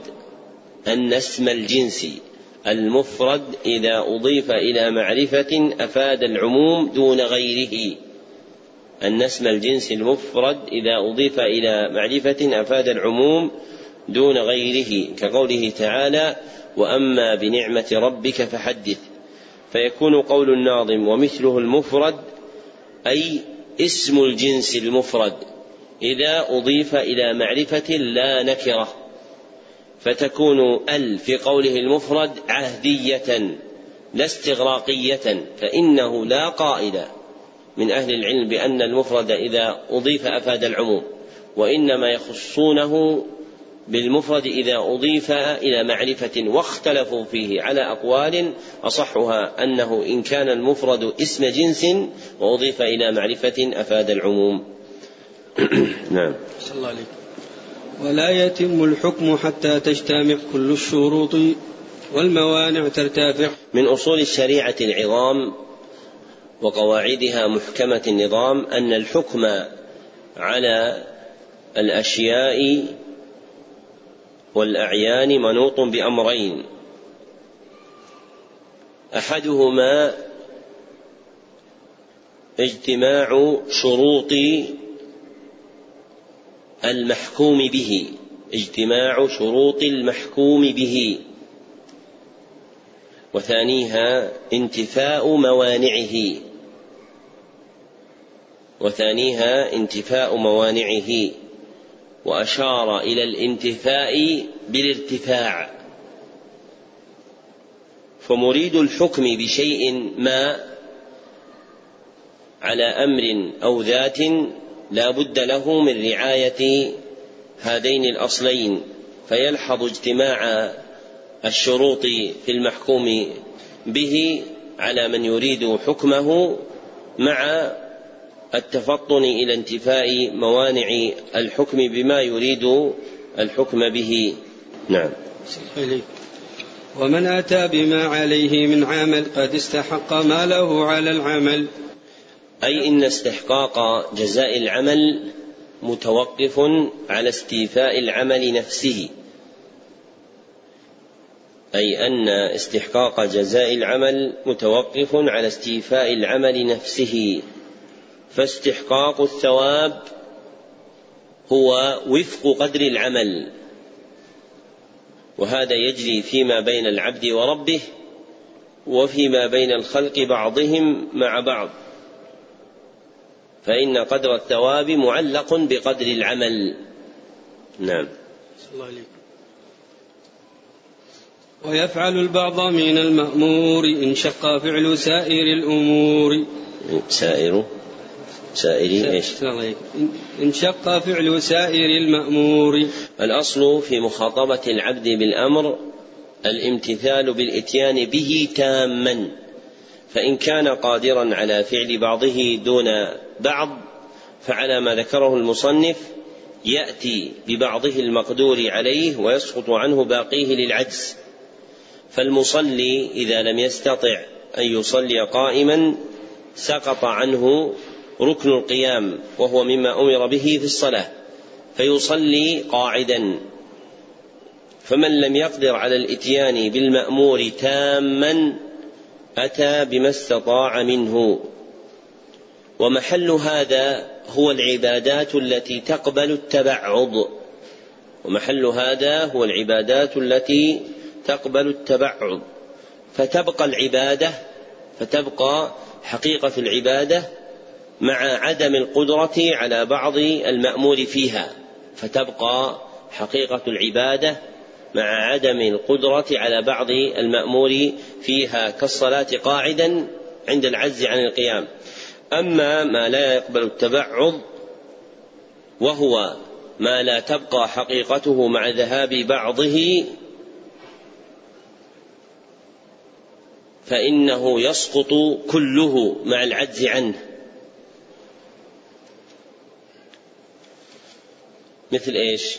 Speaker 1: أن اسم الجنس المفرد إذا أضيف إلى معرفة أفاد العموم دون غيره. أن اسم الجنس المفرد إذا أضيف إلى معرفة أفاد العموم دون غيره كقوله تعالى وأما بنعمة ربك فحدث. فيكون قول الناظم ومثله المفرد أي اسم الجنس المفرد إذا أضيف إلى معرفة لا نكرة. فتكون ال في قوله المفرد عهدية لا استغراقية فإنه لا قائل من أهل العلم بأن المفرد إذا أضيف أفاد العموم وإنما يخصونه بالمفرد إذا أضيف إلى معرفة واختلفوا فيه على أقوال أصحها أنه إن كان المفرد اسم جنس وأضيف إلى معرفة أفاد العموم. نعم. الله
Speaker 2: ولا يتم الحكم حتى تجتمع كل الشروط والموانع ترتفع.
Speaker 1: من أصول الشريعة العظام وقواعدها محكمة النظام أن الحكم على الأشياء والأعيان منوط بأمرين. أحدهما اجتماع شروط المحكوم به اجتماع شروط المحكوم به. وثانيها انتفاء موانعه. وثانيها انتفاء موانعه. وأشار إلى الانتفاء بالارتفاع. فمريد الحكم بشيء ما على أمر أو ذات لا بد له من رعاية هذين الأصلين فيلحظ اجتماع الشروط في المحكوم به على من يريد حكمه مع التفطن إلى انتفاء موانع الحكم بما يريد الحكم به. نعم.
Speaker 2: ومن أتى بما عليه من عمل قد استحق ما له على العمل.
Speaker 1: أي إن استحقاق جزاء العمل متوقف على استيفاء العمل نفسه. أي أن استحقاق جزاء العمل متوقف على استيفاء العمل نفسه. فاستحقاق الثواب هو وفق قدر العمل. وهذا يجري فيما بين العبد وربه وفيما بين الخلق بعضهم مع بعض. فإن قدر الثواب معلق بقدر العمل. نعم. الله عليك.
Speaker 2: ويفعل البعض من المأمور إن شق فعل سائر الأمور.
Speaker 1: سائر سائر إيش؟
Speaker 2: انشق فعل سائر المأمور.
Speaker 1: الأصل في مخاطبة العبد بالأمر الامتثال بالإتيان به تاما. فإن كان قادرا على فعل بعضه دون بعض فعلى ما ذكره المصنف يأتي ببعضه المقدور عليه ويسقط عنه باقيه للعجز. فالمصلي إذا لم يستطع أن يصلي قائما سقط عنه ركن القيام وهو مما أمر به في الصلاة فيصلي قاعدا. فمن لم يقدر على الإتيان بالمأمور تاما أتى بما استطاع منه. ومحل هذا هو العبادات التي تقبل التبعض. ومحل هذا هو العبادات التي تقبل التبعض. فتبقى العبادة فتبقى حقيقة العبادة مع عدم القدرة على بعض المأمور فيها. فتبقى حقيقة العبادة مع عدم القدرة على بعض المأمور فيها كالصلاة قاعدا عند العجز عن القيام أما ما لا يقبل التبعض وهو ما لا تبقى حقيقته مع ذهاب بعضه فإنه يسقط كله مع العجز عنه مثل إيش؟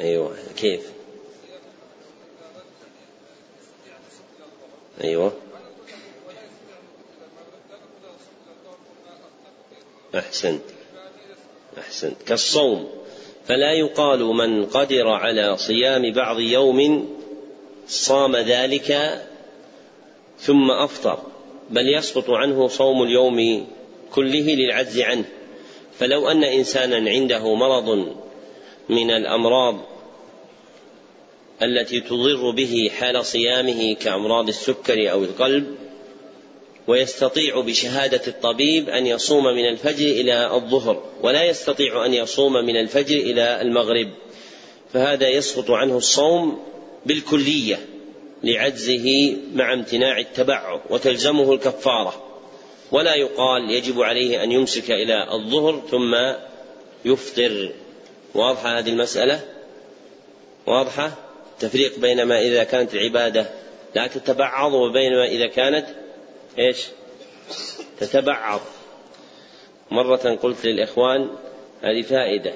Speaker 1: أيوه. كيف؟ أيوه. أحسنت. أحسنت. كالصوم. فلا يقال من قدر على صيام بعض يوم صام ذلك ثم أفطر بل يسقط عنه صوم اليوم كله للعجز عنه. فلو أن إنسانا عنده مرض من الأمراض التي تضر به حال صيامه كأمراض السكر أو القلب ويستطيع بشهادة الطبيب أن يصوم من الفجر إلى الظهر ولا يستطيع أن يصوم من الفجر إلى المغرب. فهذا يسقط عنه الصوم بالكلية لعجزه مع امتناع التبعه وتلزمه الكفارة. ولا يقال يجب عليه أن يمسك إلى الظهر ثم يفطر. واضحة هذه المسألة؟ واضحة؟ تفريق بين ما إذا كانت العبادة لا تتبعض وبين ما إذا كانت إيش؟ تتبعض. مرة قلت للإخوان هذه فائدة.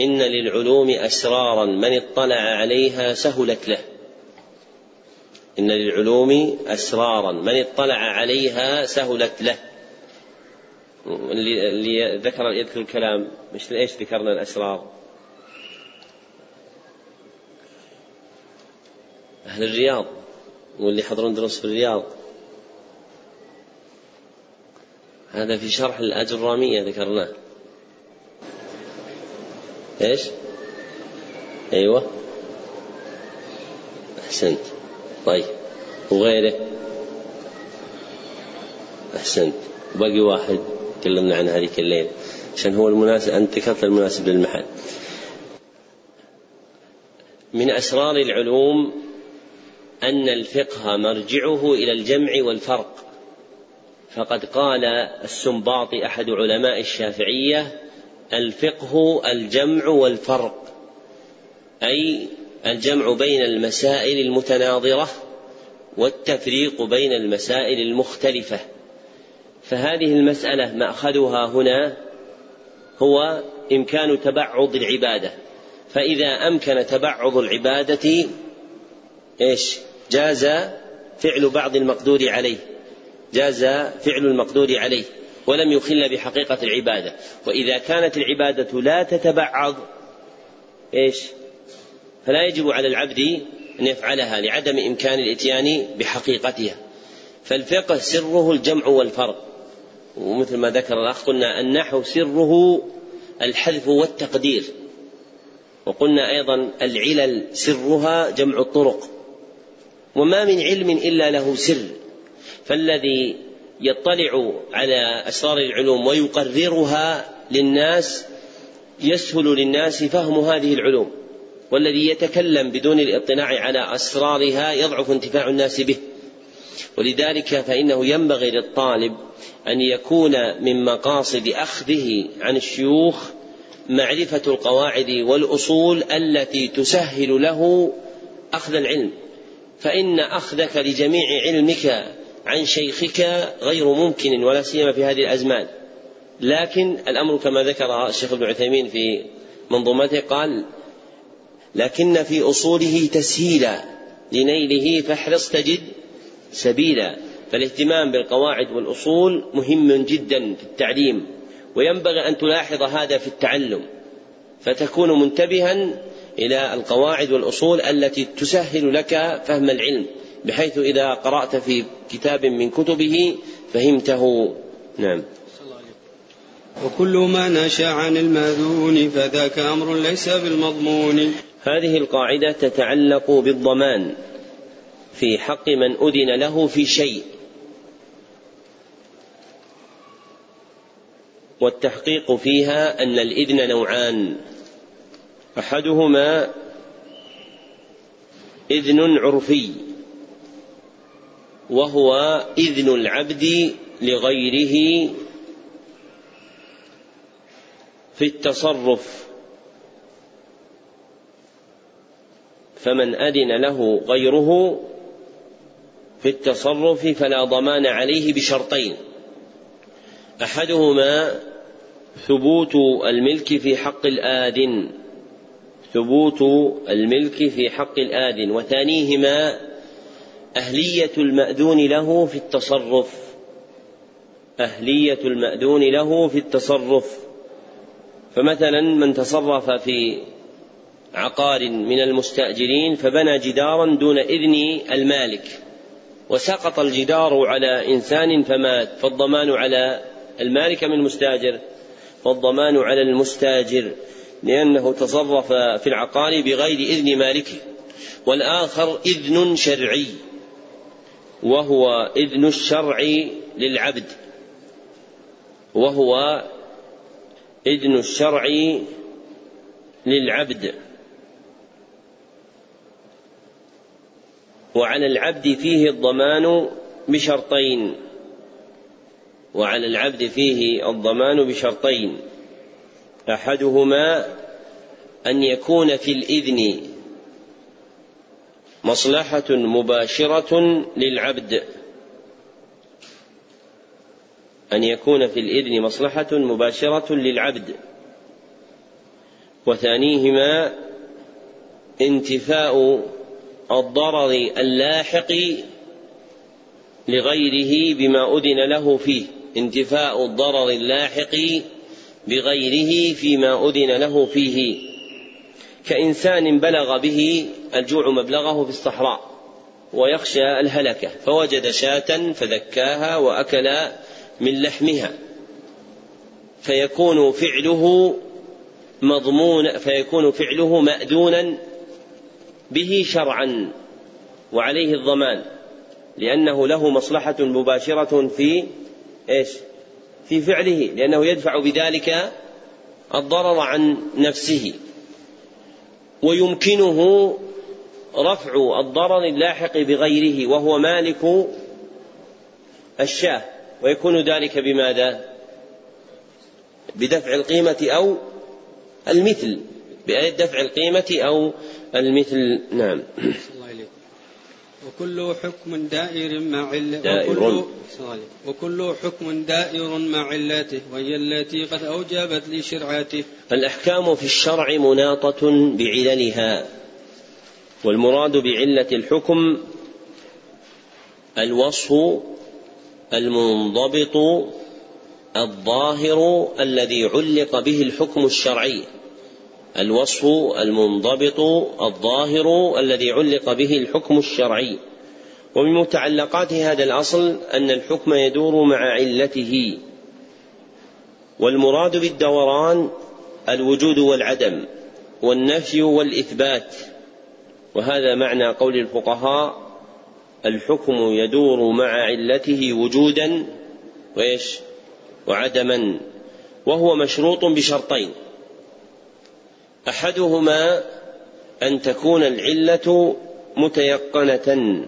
Speaker 1: إن للعلوم أسرارا من اطلع عليها سهلت له. إن للعلوم أسرارا من اطلع عليها سهلت له. اللي, ذكر يذكر الكلام مش إيش ذكرنا الأسرار؟ أهل الرياض واللي يحضرون دروس في الرياض. هذا في شرح الأجرامية ذكرناه. إيش؟ أيوه. أحسنت. طيب. وغيره. أحسنت. باقي واحد. تكلمنا عنه هذيك الليل. عشان هو المناسب أنت ذكرت المناسب للمحل. من أسرار العلوم أن الفقه مرجعه إلى الجمع والفرق. فقد قال السنباطي أحد علماء الشافعية الفقه الجمع والفرق. أي الجمع بين المسائل المتناظرة والتفريق بين المسائل المختلفة. فهذه المسألة مأخذها هنا هو إمكان تبعض العبادة. فإذا أمكن تبعض العبادة إيش؟ جاز فعل بعض المقدور عليه. جاز فعل المقدور عليه ولم يخل بحقيقة العبادة. وإذا كانت العبادة لا تتبعض إيش؟ فلا يجب على العبد أن يفعلها لعدم إمكان الإتيان بحقيقتها. فالفقه سره الجمع والفرق. ومثل ما ذكر الأخ قلنا النحو سره الحذف والتقدير. وقلنا أيضا العلل سرها جمع الطرق. وما من علم إلا له سر. فالذي يطلع على أسرار العلوم ويقررها للناس يسهل للناس فهم هذه العلوم. والذي يتكلم بدون الاطلاع على أسرارها يضعف انتفاع الناس به. ولذلك فإنه ينبغي للطالب أن يكون من مقاصد أخذه عن الشيوخ معرفة القواعد والأصول التي تسهل له أخذ العلم. فإن أخذك لجميع علمك عن شيخك غير ممكن ولا سيما في هذه الأزمان. لكن الأمر كما ذكر الشيخ ابن عثيمين في منظومته قال لكن في أصوله تسهيلا لنيله فاحرص تجد سبيلا. فالاهتمام بالقواعد والأصول مهم جدا في التعليم وينبغي أن تلاحظ هذا في التعلم فتكون منتبها إلى القواعد والأصول التي تسهل لك فهم العلم بحيث إذا قرأت في كتاب من كتبه فهمته. نعم.
Speaker 2: وكل ما نشأ عن المأذون فذاك أمر ليس بالمضمون.
Speaker 1: هذه القاعدة تتعلق بالضمان في حق من أذن له في شيء. والتحقيق فيها أن الإذن نوعان. أحدهما إذن عرفي وهو إذن العبد لغيره في التصرف. فمن أذن له غيره في التصرف فلا ضمان عليه بشرطين. أحدهما ثبوت الملك في حق الآذن ثبوت الملك في حق الآذن وثانيهما أهلية المأذون له في التصرف. أهلية المأذون له في التصرف. فمثلا من تصرف في عقار من المستأجرين فبنى جدارا دون إذن المالك. وسقط الجدار على إنسان فمات. فالضمان على المالك من المستاجر فالضمان على المستاجر لأنه تصرف في العقار بغير إذن مالكه والآخر إذن شرعي وهو إذن الشرع للعبد وهو إذن الشرع للعبد. وعلى العبد فيه الضمان بشرطين وعلى العبد فيه الضمان بشرطين. أحدهما أن يكون في الإذن مصلحة مباشرة للعبد. أن يكون في الإذن مصلحة مباشرة للعبد. وثانيهما انتفاء الضرر اللاحق لغيره بما أذن له فيه. انتفاء الضرر اللاحق بغيره فيما أذن له فيه. كإنسان بلغ به الجوع مبلغه في الصحراء ويخشى الهلكة فوجد شاة فذكاها وأكل من لحمها. فيكون فعله مضمون فيكون فعله مأذونا به شرعا وعليه الضمان لأنه له مصلحة مباشرة في إيش؟ في فعله لأنه يدفع بذلك الضرر عن نفسه ويمكنه رفع الضرر اللاحق بغيره وهو مالك الشاه ويكون ذلك بماذا؟ بدفع القيمة أو المثل بدفع القيمة أو المثل نعم
Speaker 2: وكل حكم دائر مع
Speaker 1: دائر.
Speaker 2: وكل, حكم دائر مع علته وهي التي قد أوجبت لشرعته.
Speaker 1: الأحكام في الشرع مناطة بعللها والمراد بعلة الحكم الوصف المنضبط الظاهر الذي علق به الحكم الشرعي. الوصف المنضبط الظاهر الذي علق به الحكم الشرعي. ومن متعلقات هذا الأصل أن الحكم يدور مع علته. والمراد بالدوران الوجود والعدم والنفي والإثبات. وهذا معنى قول الفقهاء الحكم يدور مع علته وجودا وإيش؟ وعدما. وهو مشروط بشرطين. أحدهما أن تكون العلة متيقنة.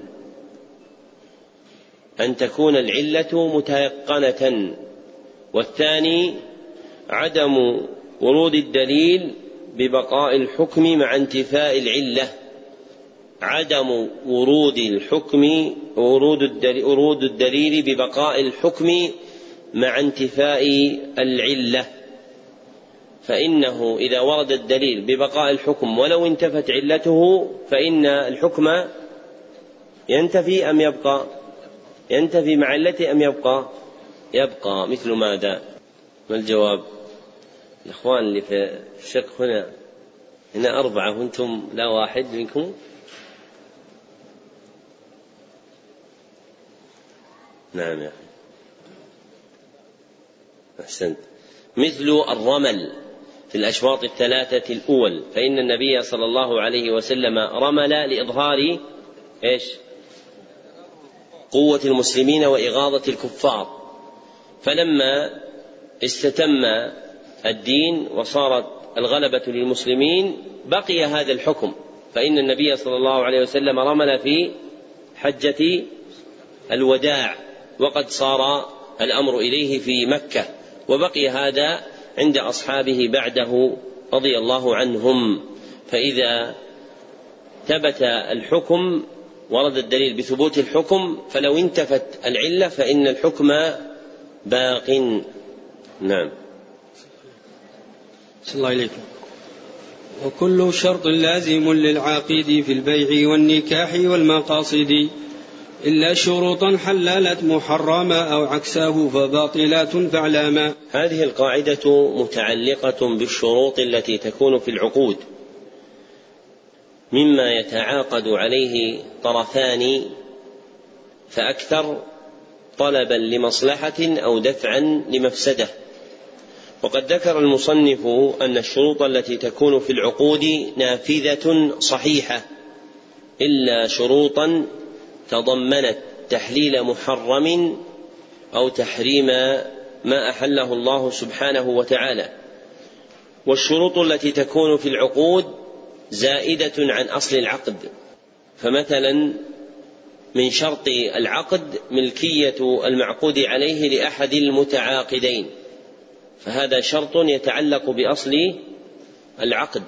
Speaker 1: أن تكون العلة متيقنة. والثاني عدم ورود الدليل ببقاء الحكم مع انتفاء العلة. عدم ورود الحكم ورود الدليل, ورود الدليل ببقاء الحكم مع انتفاء العلة. فإنه إذا ورد الدليل ببقاء الحكم ولو انتفت علته فإن الحكم ينتفي أم يبقى؟ ينتفي مع علته أم يبقى؟ يبقى مثل ماذا؟ ما الجواب؟ الإخوان اللي في الشق هنا هنا أربعة وأنتم لا واحد منكم نعم يا أخي أحسنت مثل الرمل في الأشواط الثلاثة الأول فإن النبي صلى الله عليه وسلم رمل لإظهار إيش؟ قوة المسلمين وإغاظة الكفار. فلما استتم الدين وصارت الغلبة للمسلمين بقي هذا الحكم. فإن النبي صلى الله عليه وسلم رمل في حجة الوداع وقد صار الأمر إليه في مكة وبقي هذا عند أصحابه بعده رضي الله عنهم. فإذا ثبت الحكم ورد الدليل بثبوت الحكم فلو انتفت العلة فإن الحكم باق. نعم.
Speaker 2: صلى الله عليكم وكل شرط لازم للعاقد في البيع والنكاح والمقاصد. إلا شروطا حللت محرما أو عكسه فباطلات فاعلاما.
Speaker 1: هذه القاعدة متعلقة بالشروط التي تكون في العقود مما يتعاقد عليه طرفان فأكثر طلبا لمصلحة أو دفعا لمفسدة. وقد ذكر المصنف أن الشروط التي تكون في العقود نافذة صحيحة إلا شروطا تضمنت تحليل محرم أو تحريم ما أحله الله سبحانه وتعالى. والشروط التي تكون في العقود زائدة عن أصل العقد. فمثلا من شرط العقد ملكية المعقود عليه لأحد المتعاقدين. فهذا شرط يتعلق بأصل العقد.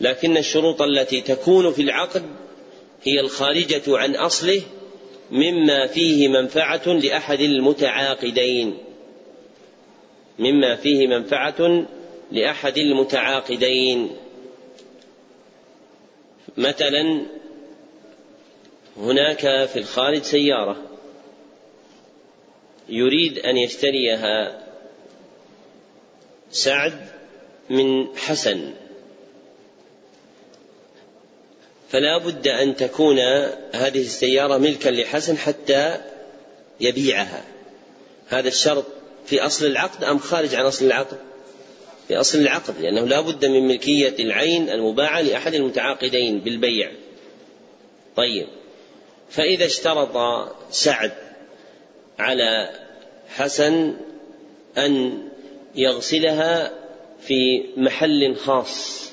Speaker 1: لكن الشروط التي تكون في العقد هي الخارجة عن أصله مما فيه منفعة لأحد المتعاقدين. مما فيه منفعة لأحد المتعاقدين. مثلا هناك في الخارج سيارة يريد أن يشتريها سعد من حسن. فلا بد أن تكون هذه السيارة ملكا لحسن حتى يبيعها. هذا الشرط في أصل العقد أم خارج عن أصل العقد؟ في أصل العقد لأنه لا بد من ملكية العين المباعة لأحد المتعاقدين بالبيع. طيب. فإذا اشترط سعد على حسن أن يغسلها في محل خاص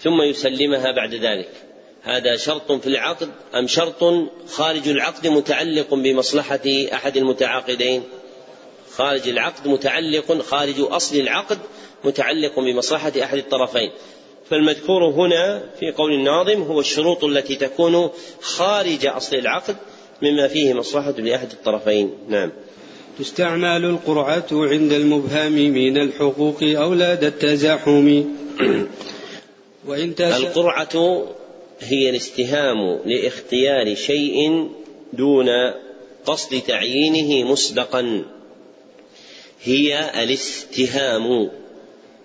Speaker 1: ثم يسلمها بعد ذلك. هذا شرط في العقد أم شرط خارج العقد متعلق بمصلحة أحد المتعاقدين؟ خارج العقد متعلق خارج أصل العقد متعلق بمصلحة أحد الطرفين. فالمذكور هنا في قول الناظم هو الشروط التي تكون خارج أصل العقد مما فيه مصلحة لأحد الطرفين. نعم.
Speaker 2: تستعمل القرعة عند المبهم من الحقوق أولاد التزاحم.
Speaker 1: وإن القرعة هي الاستهام لاختيار شيء دون قصد تعيينه مسبقا. هي الاستهام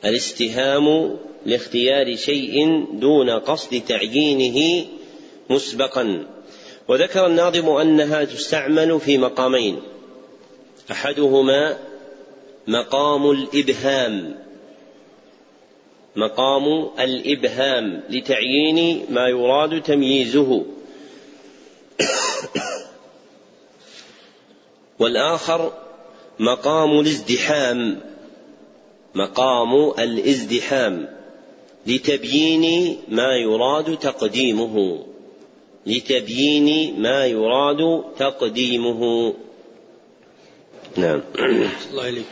Speaker 1: الاستهام لاختيار شيء دون قصد تعيينه مسبقا. وذكر الناظم أنها تستعمل في مقامين أحدهما مقام الإبهام. مقام الإبهام لتعيين ما يراد تمييزه. والآخر مقام الازدحام مقام الازدحام لتبيين ما يراد تقديمه لتبيين ما يراد تقديمه. نعم. الله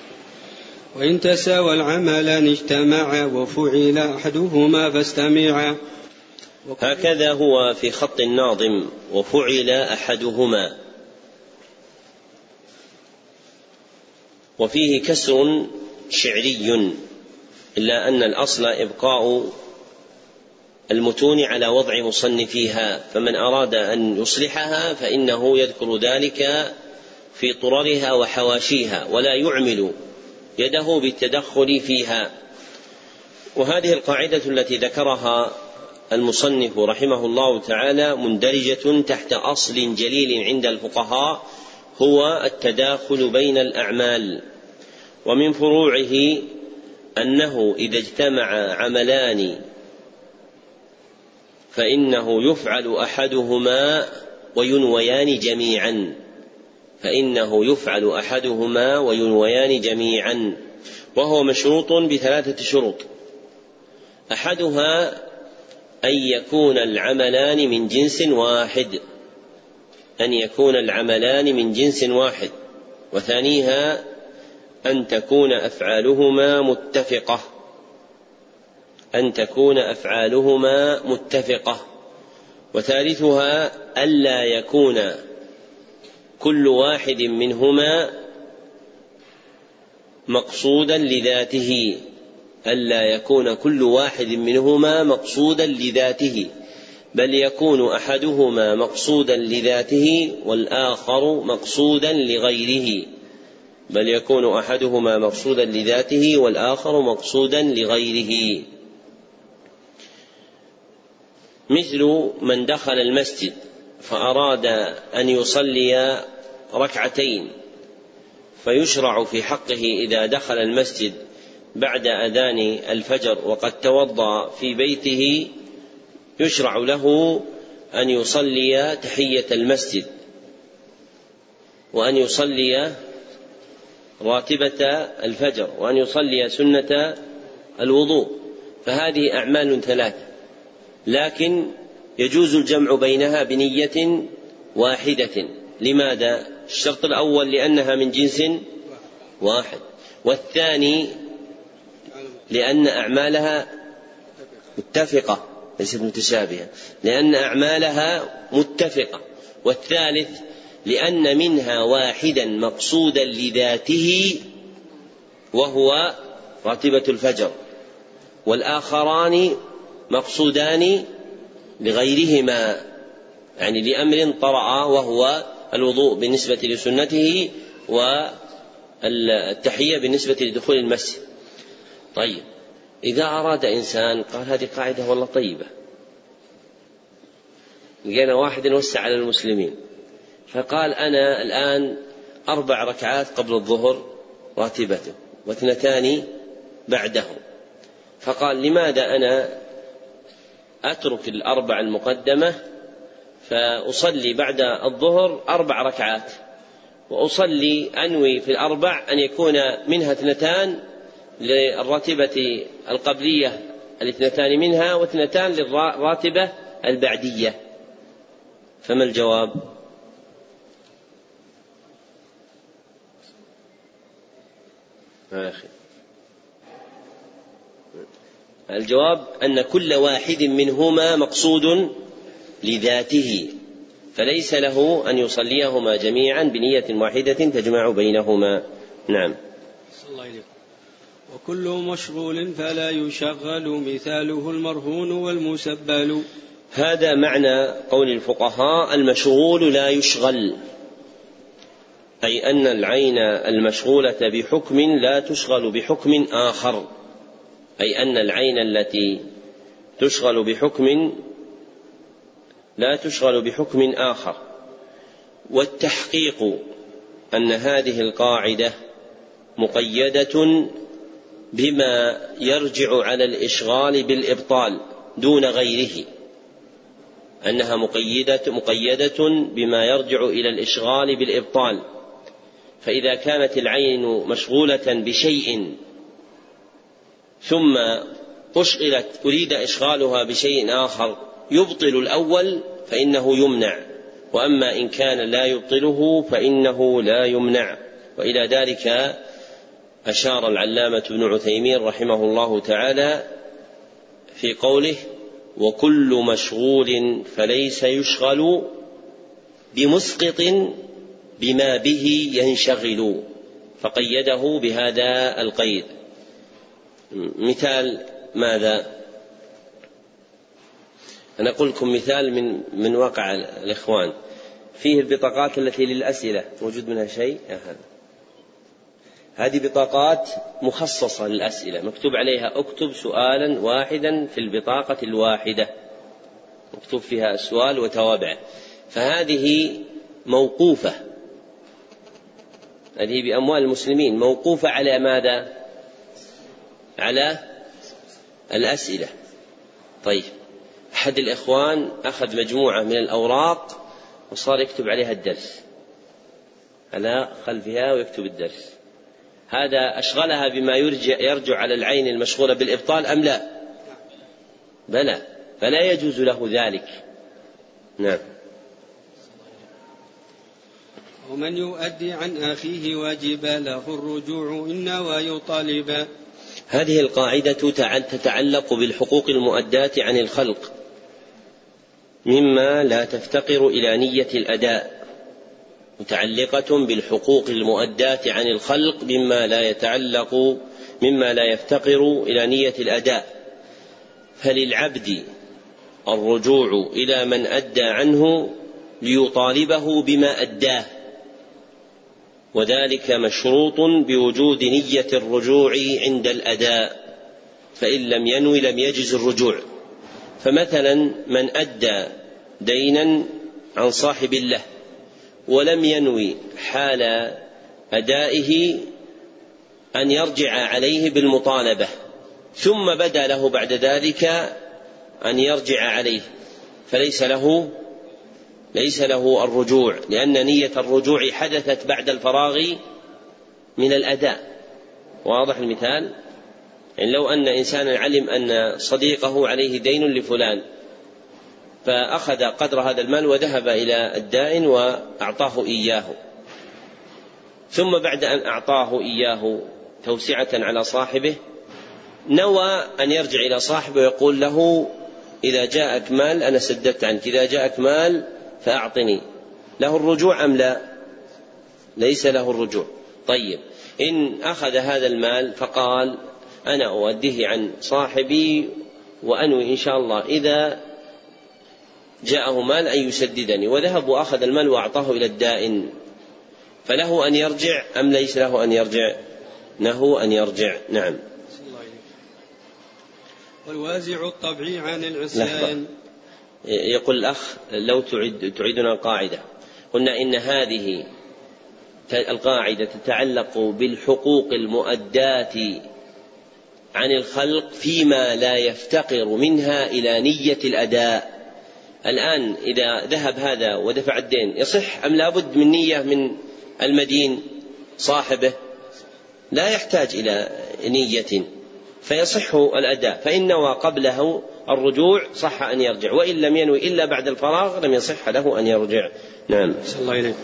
Speaker 2: وإن تساوى العملان اجتمعا وفعل أحدهما فاستمعا
Speaker 1: هكذا هو في خط الناظم وفعل أحدهما. وفيه كسر شعري إلا أن الأصل إبقاء المتون على وضع مصنفيها فمن أراد أن يصلحها فإنه يذكر ذلك في طررها وحواشيها ولا يعمل يده بالتدخل فيها. وهذه القاعدة التي ذكرها المصنف رحمه الله تعالى مندرجة تحت أصل جليل عند الفقهاء هو التداخل بين الأعمال. ومن فروعه أنه إذا اجتمع عملان فإنه يفعل أحدهما وينويان جميعا. فإنه يفعل أحدهما وينويان جميعا وهو مشروط بثلاثة شروط. أحدها أن يكون العملان من جنس واحد أن يكون العملان من جنس واحد وثانيها أن تكون أفعالهما متفقة. أن تكون أفعالهما متفقة. وثالثها ألا يكون كل واحد منهما مقصودا لذاته ألا يكون كل واحد منهما مقصودا لذاته بل يكون أحدهما مقصودا لذاته والآخر مقصودا لغيره بل يكون أحدهما مقصودا لذاته والآخر مقصودا لغيره. مثل من دخل المسجد فأراد أن يصلي ركعتين فيشرع في حقه إذا دخل المسجد بعد أذان الفجر وقد توضأ في بيته يشرع له أن يصلي تحية المسجد وأن يصلي راتبة الفجر وأن يصلي سنة الوضوء. فهذه أعمال ثلاثة لكن يجوز الجمع بينها بنية واحدة. لماذا؟ الشرط الأول لأنها من جنس واحد. والثاني لأن أعمالها متفقة ليست متشابهة. لأن أعمالها متفقة. والثالث لأن منها واحدا مقصودا لذاته وهو راتبة الفجر. والآخران مقصودان لغيرهما يعني لأمر طرأ وهو الوضوء بالنسبة لسنته والتحية بالنسبة لدخول المسجد. طيب إذا أراد إنسان قال هذه قاعدة والله طيبة. لقينا واحد وسع على المسلمين. فقال أنا الآن أربع ركعات قبل الظهر راتبته واثنتان بعده. فقال لماذا أنا أترك الأربع المقدمة فأصلي بعد الظهر أربع ركعات وأصلي أنوي في الأربع أن يكون منها اثنتان للراتبة القبلية الاثنتان منها واثنتان للراتبة البعدية فما الجواب؟ يا أخي الجواب أن كل واحد منهما مقصود لذاته فليس له أن يصليهما جميعا بنية واحدة تجمع بينهما. نعم. الله
Speaker 2: وكل مشغول فلا يشغل مثاله المرهون والمسبل.
Speaker 1: هذا معنى قول الفقهاء المشغول لا يشغل أي أن العين المشغولة بحكم لا تشغل بحكم آخر. أي أن العين التي تشغل بحكم لا تشغل بحكم آخر. والتحقيق أن هذه القاعدة مقيدة بما يرجع على الإشغال بالإبطال دون غيره. أنها مقيده مقيدة بما يرجع إلى الإشغال بالإبطال. فإذا كانت العين مشغولة بشيء ثم أشغلت أريد إشغالها بشيء آخر. يبطل الأول فإنه يمنع وأما إن كان لا يبطله فإنه لا يمنع. وإلى ذلك أشار العلامة ابن عثيمين رحمه الله تعالى في قوله وكل مشغول فليس يشغل بمسقط بما به ينشغل فقيده بهذا القيد. مثال ماذا؟ أنا أقول لكم مثال من من واقع الإخوان. فيه البطاقات التي للأسئلة. موجود منها شيء؟ هذا. هذه بطاقات مخصصة للأسئلة. مكتوب عليها أكتب سؤالا واحدا في البطاقة الواحدة. مكتوب فيها السؤال وتوابعه فهذه موقوفة. هذه بأموال المسلمين. موقوفة على ماذا؟ على الأسئلة. طيب. أحد الإخوان أخذ مجموعة من الأوراق وصار يكتب عليها الدرس. على خلفها ويكتب الدرس. هذا أشغلها بما يرجع, يرجع على العين المشغولة بالإبطال أم لا؟ بلى. فلا يجوز له ذلك. نعم.
Speaker 2: ومن يؤدي عن أخيه واجبا له الرجوع إن ويطالبا
Speaker 1: هذه القاعدة تتعلق بالحقوق المؤداة عن الخلق مما لا تفتقر إلى نية الأداء متعلقة بالحقوق المؤداة عن الخلق مما لا يتعلق مما لا يفتقر إلى نية الأداء. فللعبد الرجوع إلى من أدى عنه ليطالبه بما أداه. وذلك مشروط بوجود نية الرجوع عند الأداء فإن لم ينوي لم يجز الرجوع. فمثلا من أدى دينا عن صاحب له ولم ينوي حال أدائه أن يرجع عليه بالمطالبة ثم بدا له بعد ذلك أن يرجع عليه فليس له ليس له الرجوع لأن نية الرجوع حدثت بعد الفراغ من الأداء. واضح المثال؟ يعني لو أن إنسانا علم أن صديقه عليه دين لفلان فأخذ قدر هذا المال وذهب إلى الدائن وأعطاه إياه. ثم بعد أن أعطاه إياه توسعة على صاحبه نوى أن يرجع إلى صاحبه ويقول له إذا جاءك مال أنا سددت عنك إذا جاءك مال فأعطني. له الرجوع أم لا؟ ليس له الرجوع. طيب إن أخذ هذا المال فقال أنا أؤديه عن صاحبي وأنوي إن شاء الله. إذا جاءه مال أن يسددني. وذهب وأخذ المال وأعطاه إلى الدائن. فله أن يرجع أم ليس له أن يرجع؟ له أن يرجع. نعم.
Speaker 2: والوازع الطبعي عن العصيان
Speaker 1: يقول الأخ لو تعد تعيدنا قاعدة. قلنا إن هذه القاعدة تتعلق بالحقوق المؤداة عن الخلق فيما لا يفتقر منها إلى نية الأداء. الآن إذا ذهب هذا ودفع الدين يصح أم لابد من نية من المدين صاحبه؟ لا يحتاج إلى نية. فيصح الأداء. فإن نوى قبله الرجوع صح أن يرجع وإن لم ينوي إلا بعد الفراغ لم يصح له أن يرجع. نعم.
Speaker 2: الله إليك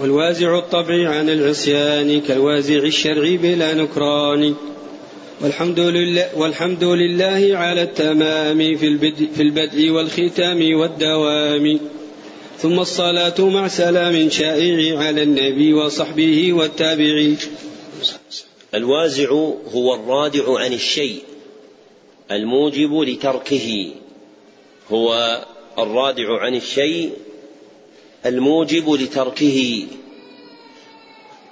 Speaker 2: والوازع الطبعي عن العصيان كالوازع الشرعي بلا نكران. والحمد لله والحمد لله على التمام في البدء, في البدء والختام والدوام. ثم الصلاة مع سلام شائع على النبي وصحبه والتابعين.
Speaker 1: الوازع هو الرادع عن الشيء. الموجب لتركه هو الرادع عن الشيء الموجب لتركه.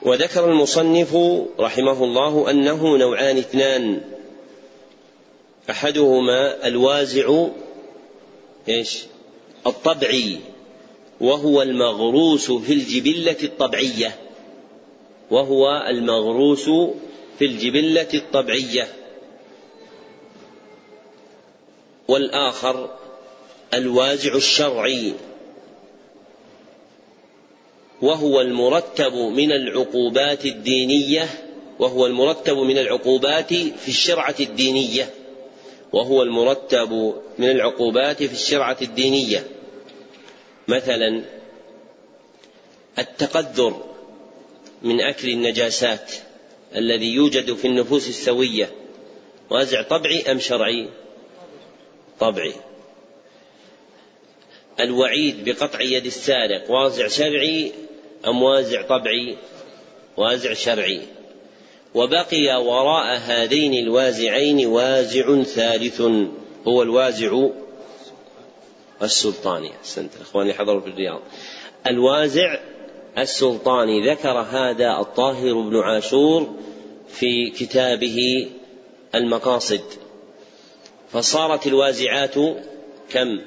Speaker 1: وذكر المصنف رحمه الله أنه نوعان اثنان أحدهما الوازع إيش؟ الطبعي وهو المغروس في الجبلة الطبعية وهو المغروس في الجبلة الطبعية. والآخر الوازع الشرعي وهو المرتب من العقوبات الدينية وهو المرتب من العقوبات في الشرعة الدينية وهو المرتب من العقوبات في الشرعة الدينية. مثلا التقدر من أكل النجاسات الذي يوجد في النفوس السوية وأزع طبعي أم شرعي؟ طبعي الوعيد بقطع يد السارق وازع شرعي أم وازع طبعي؟ وازع شرعي. وبقي وراء هذين الوازعين وازع ثالث هو الوازع السلطاني. أحسنت الإخوان حضروا في الرياض. الوازع السلطاني ذكر هذا الطاهر بن عاشور في كتابه المقاصد. فصارت الوازعات كم؟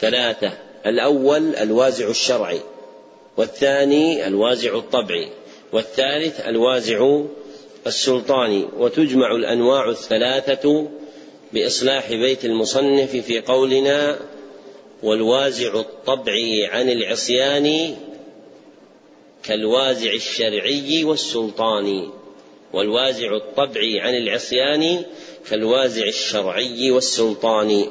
Speaker 1: ثلاثة. الأول الوازع الشرعي والثاني الوازع الطبعي والثالث الوازع السلطاني. وتجمع الأنواع الثلاثة بإصلاح بيت المصنف في قولنا والوازع الطبعي عن العصيان كالوازع الشرعي والسلطاني والوازع الطبعي عن العصيان كالوازع الشرعي والسلطاني.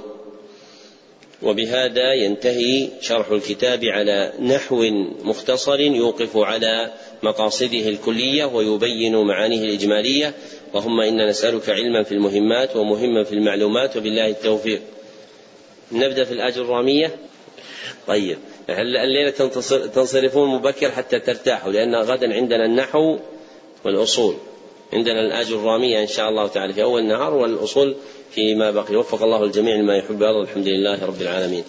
Speaker 1: وبهذا ينتهي شرح الكتاب على نحو مختصر يوقف على مقاصده الكلية ويبين معانيه الإجمالية. اللهم إنا نسألك علما في المهمات ومهما في المعلومات وبالله التوفيق. نبدأ في الآجر الرامية. طيب الليلة تنصرفون مبكر حتى ترتاحوا؟ لأن غدا عندنا النحو والأصول. عندنا الآجر الرامية إن شاء الله تعالى في أول النهار والأصول فيما بقي. وفق الله الجميع لما يحب ويرضى. الحمد لله رب العالمين.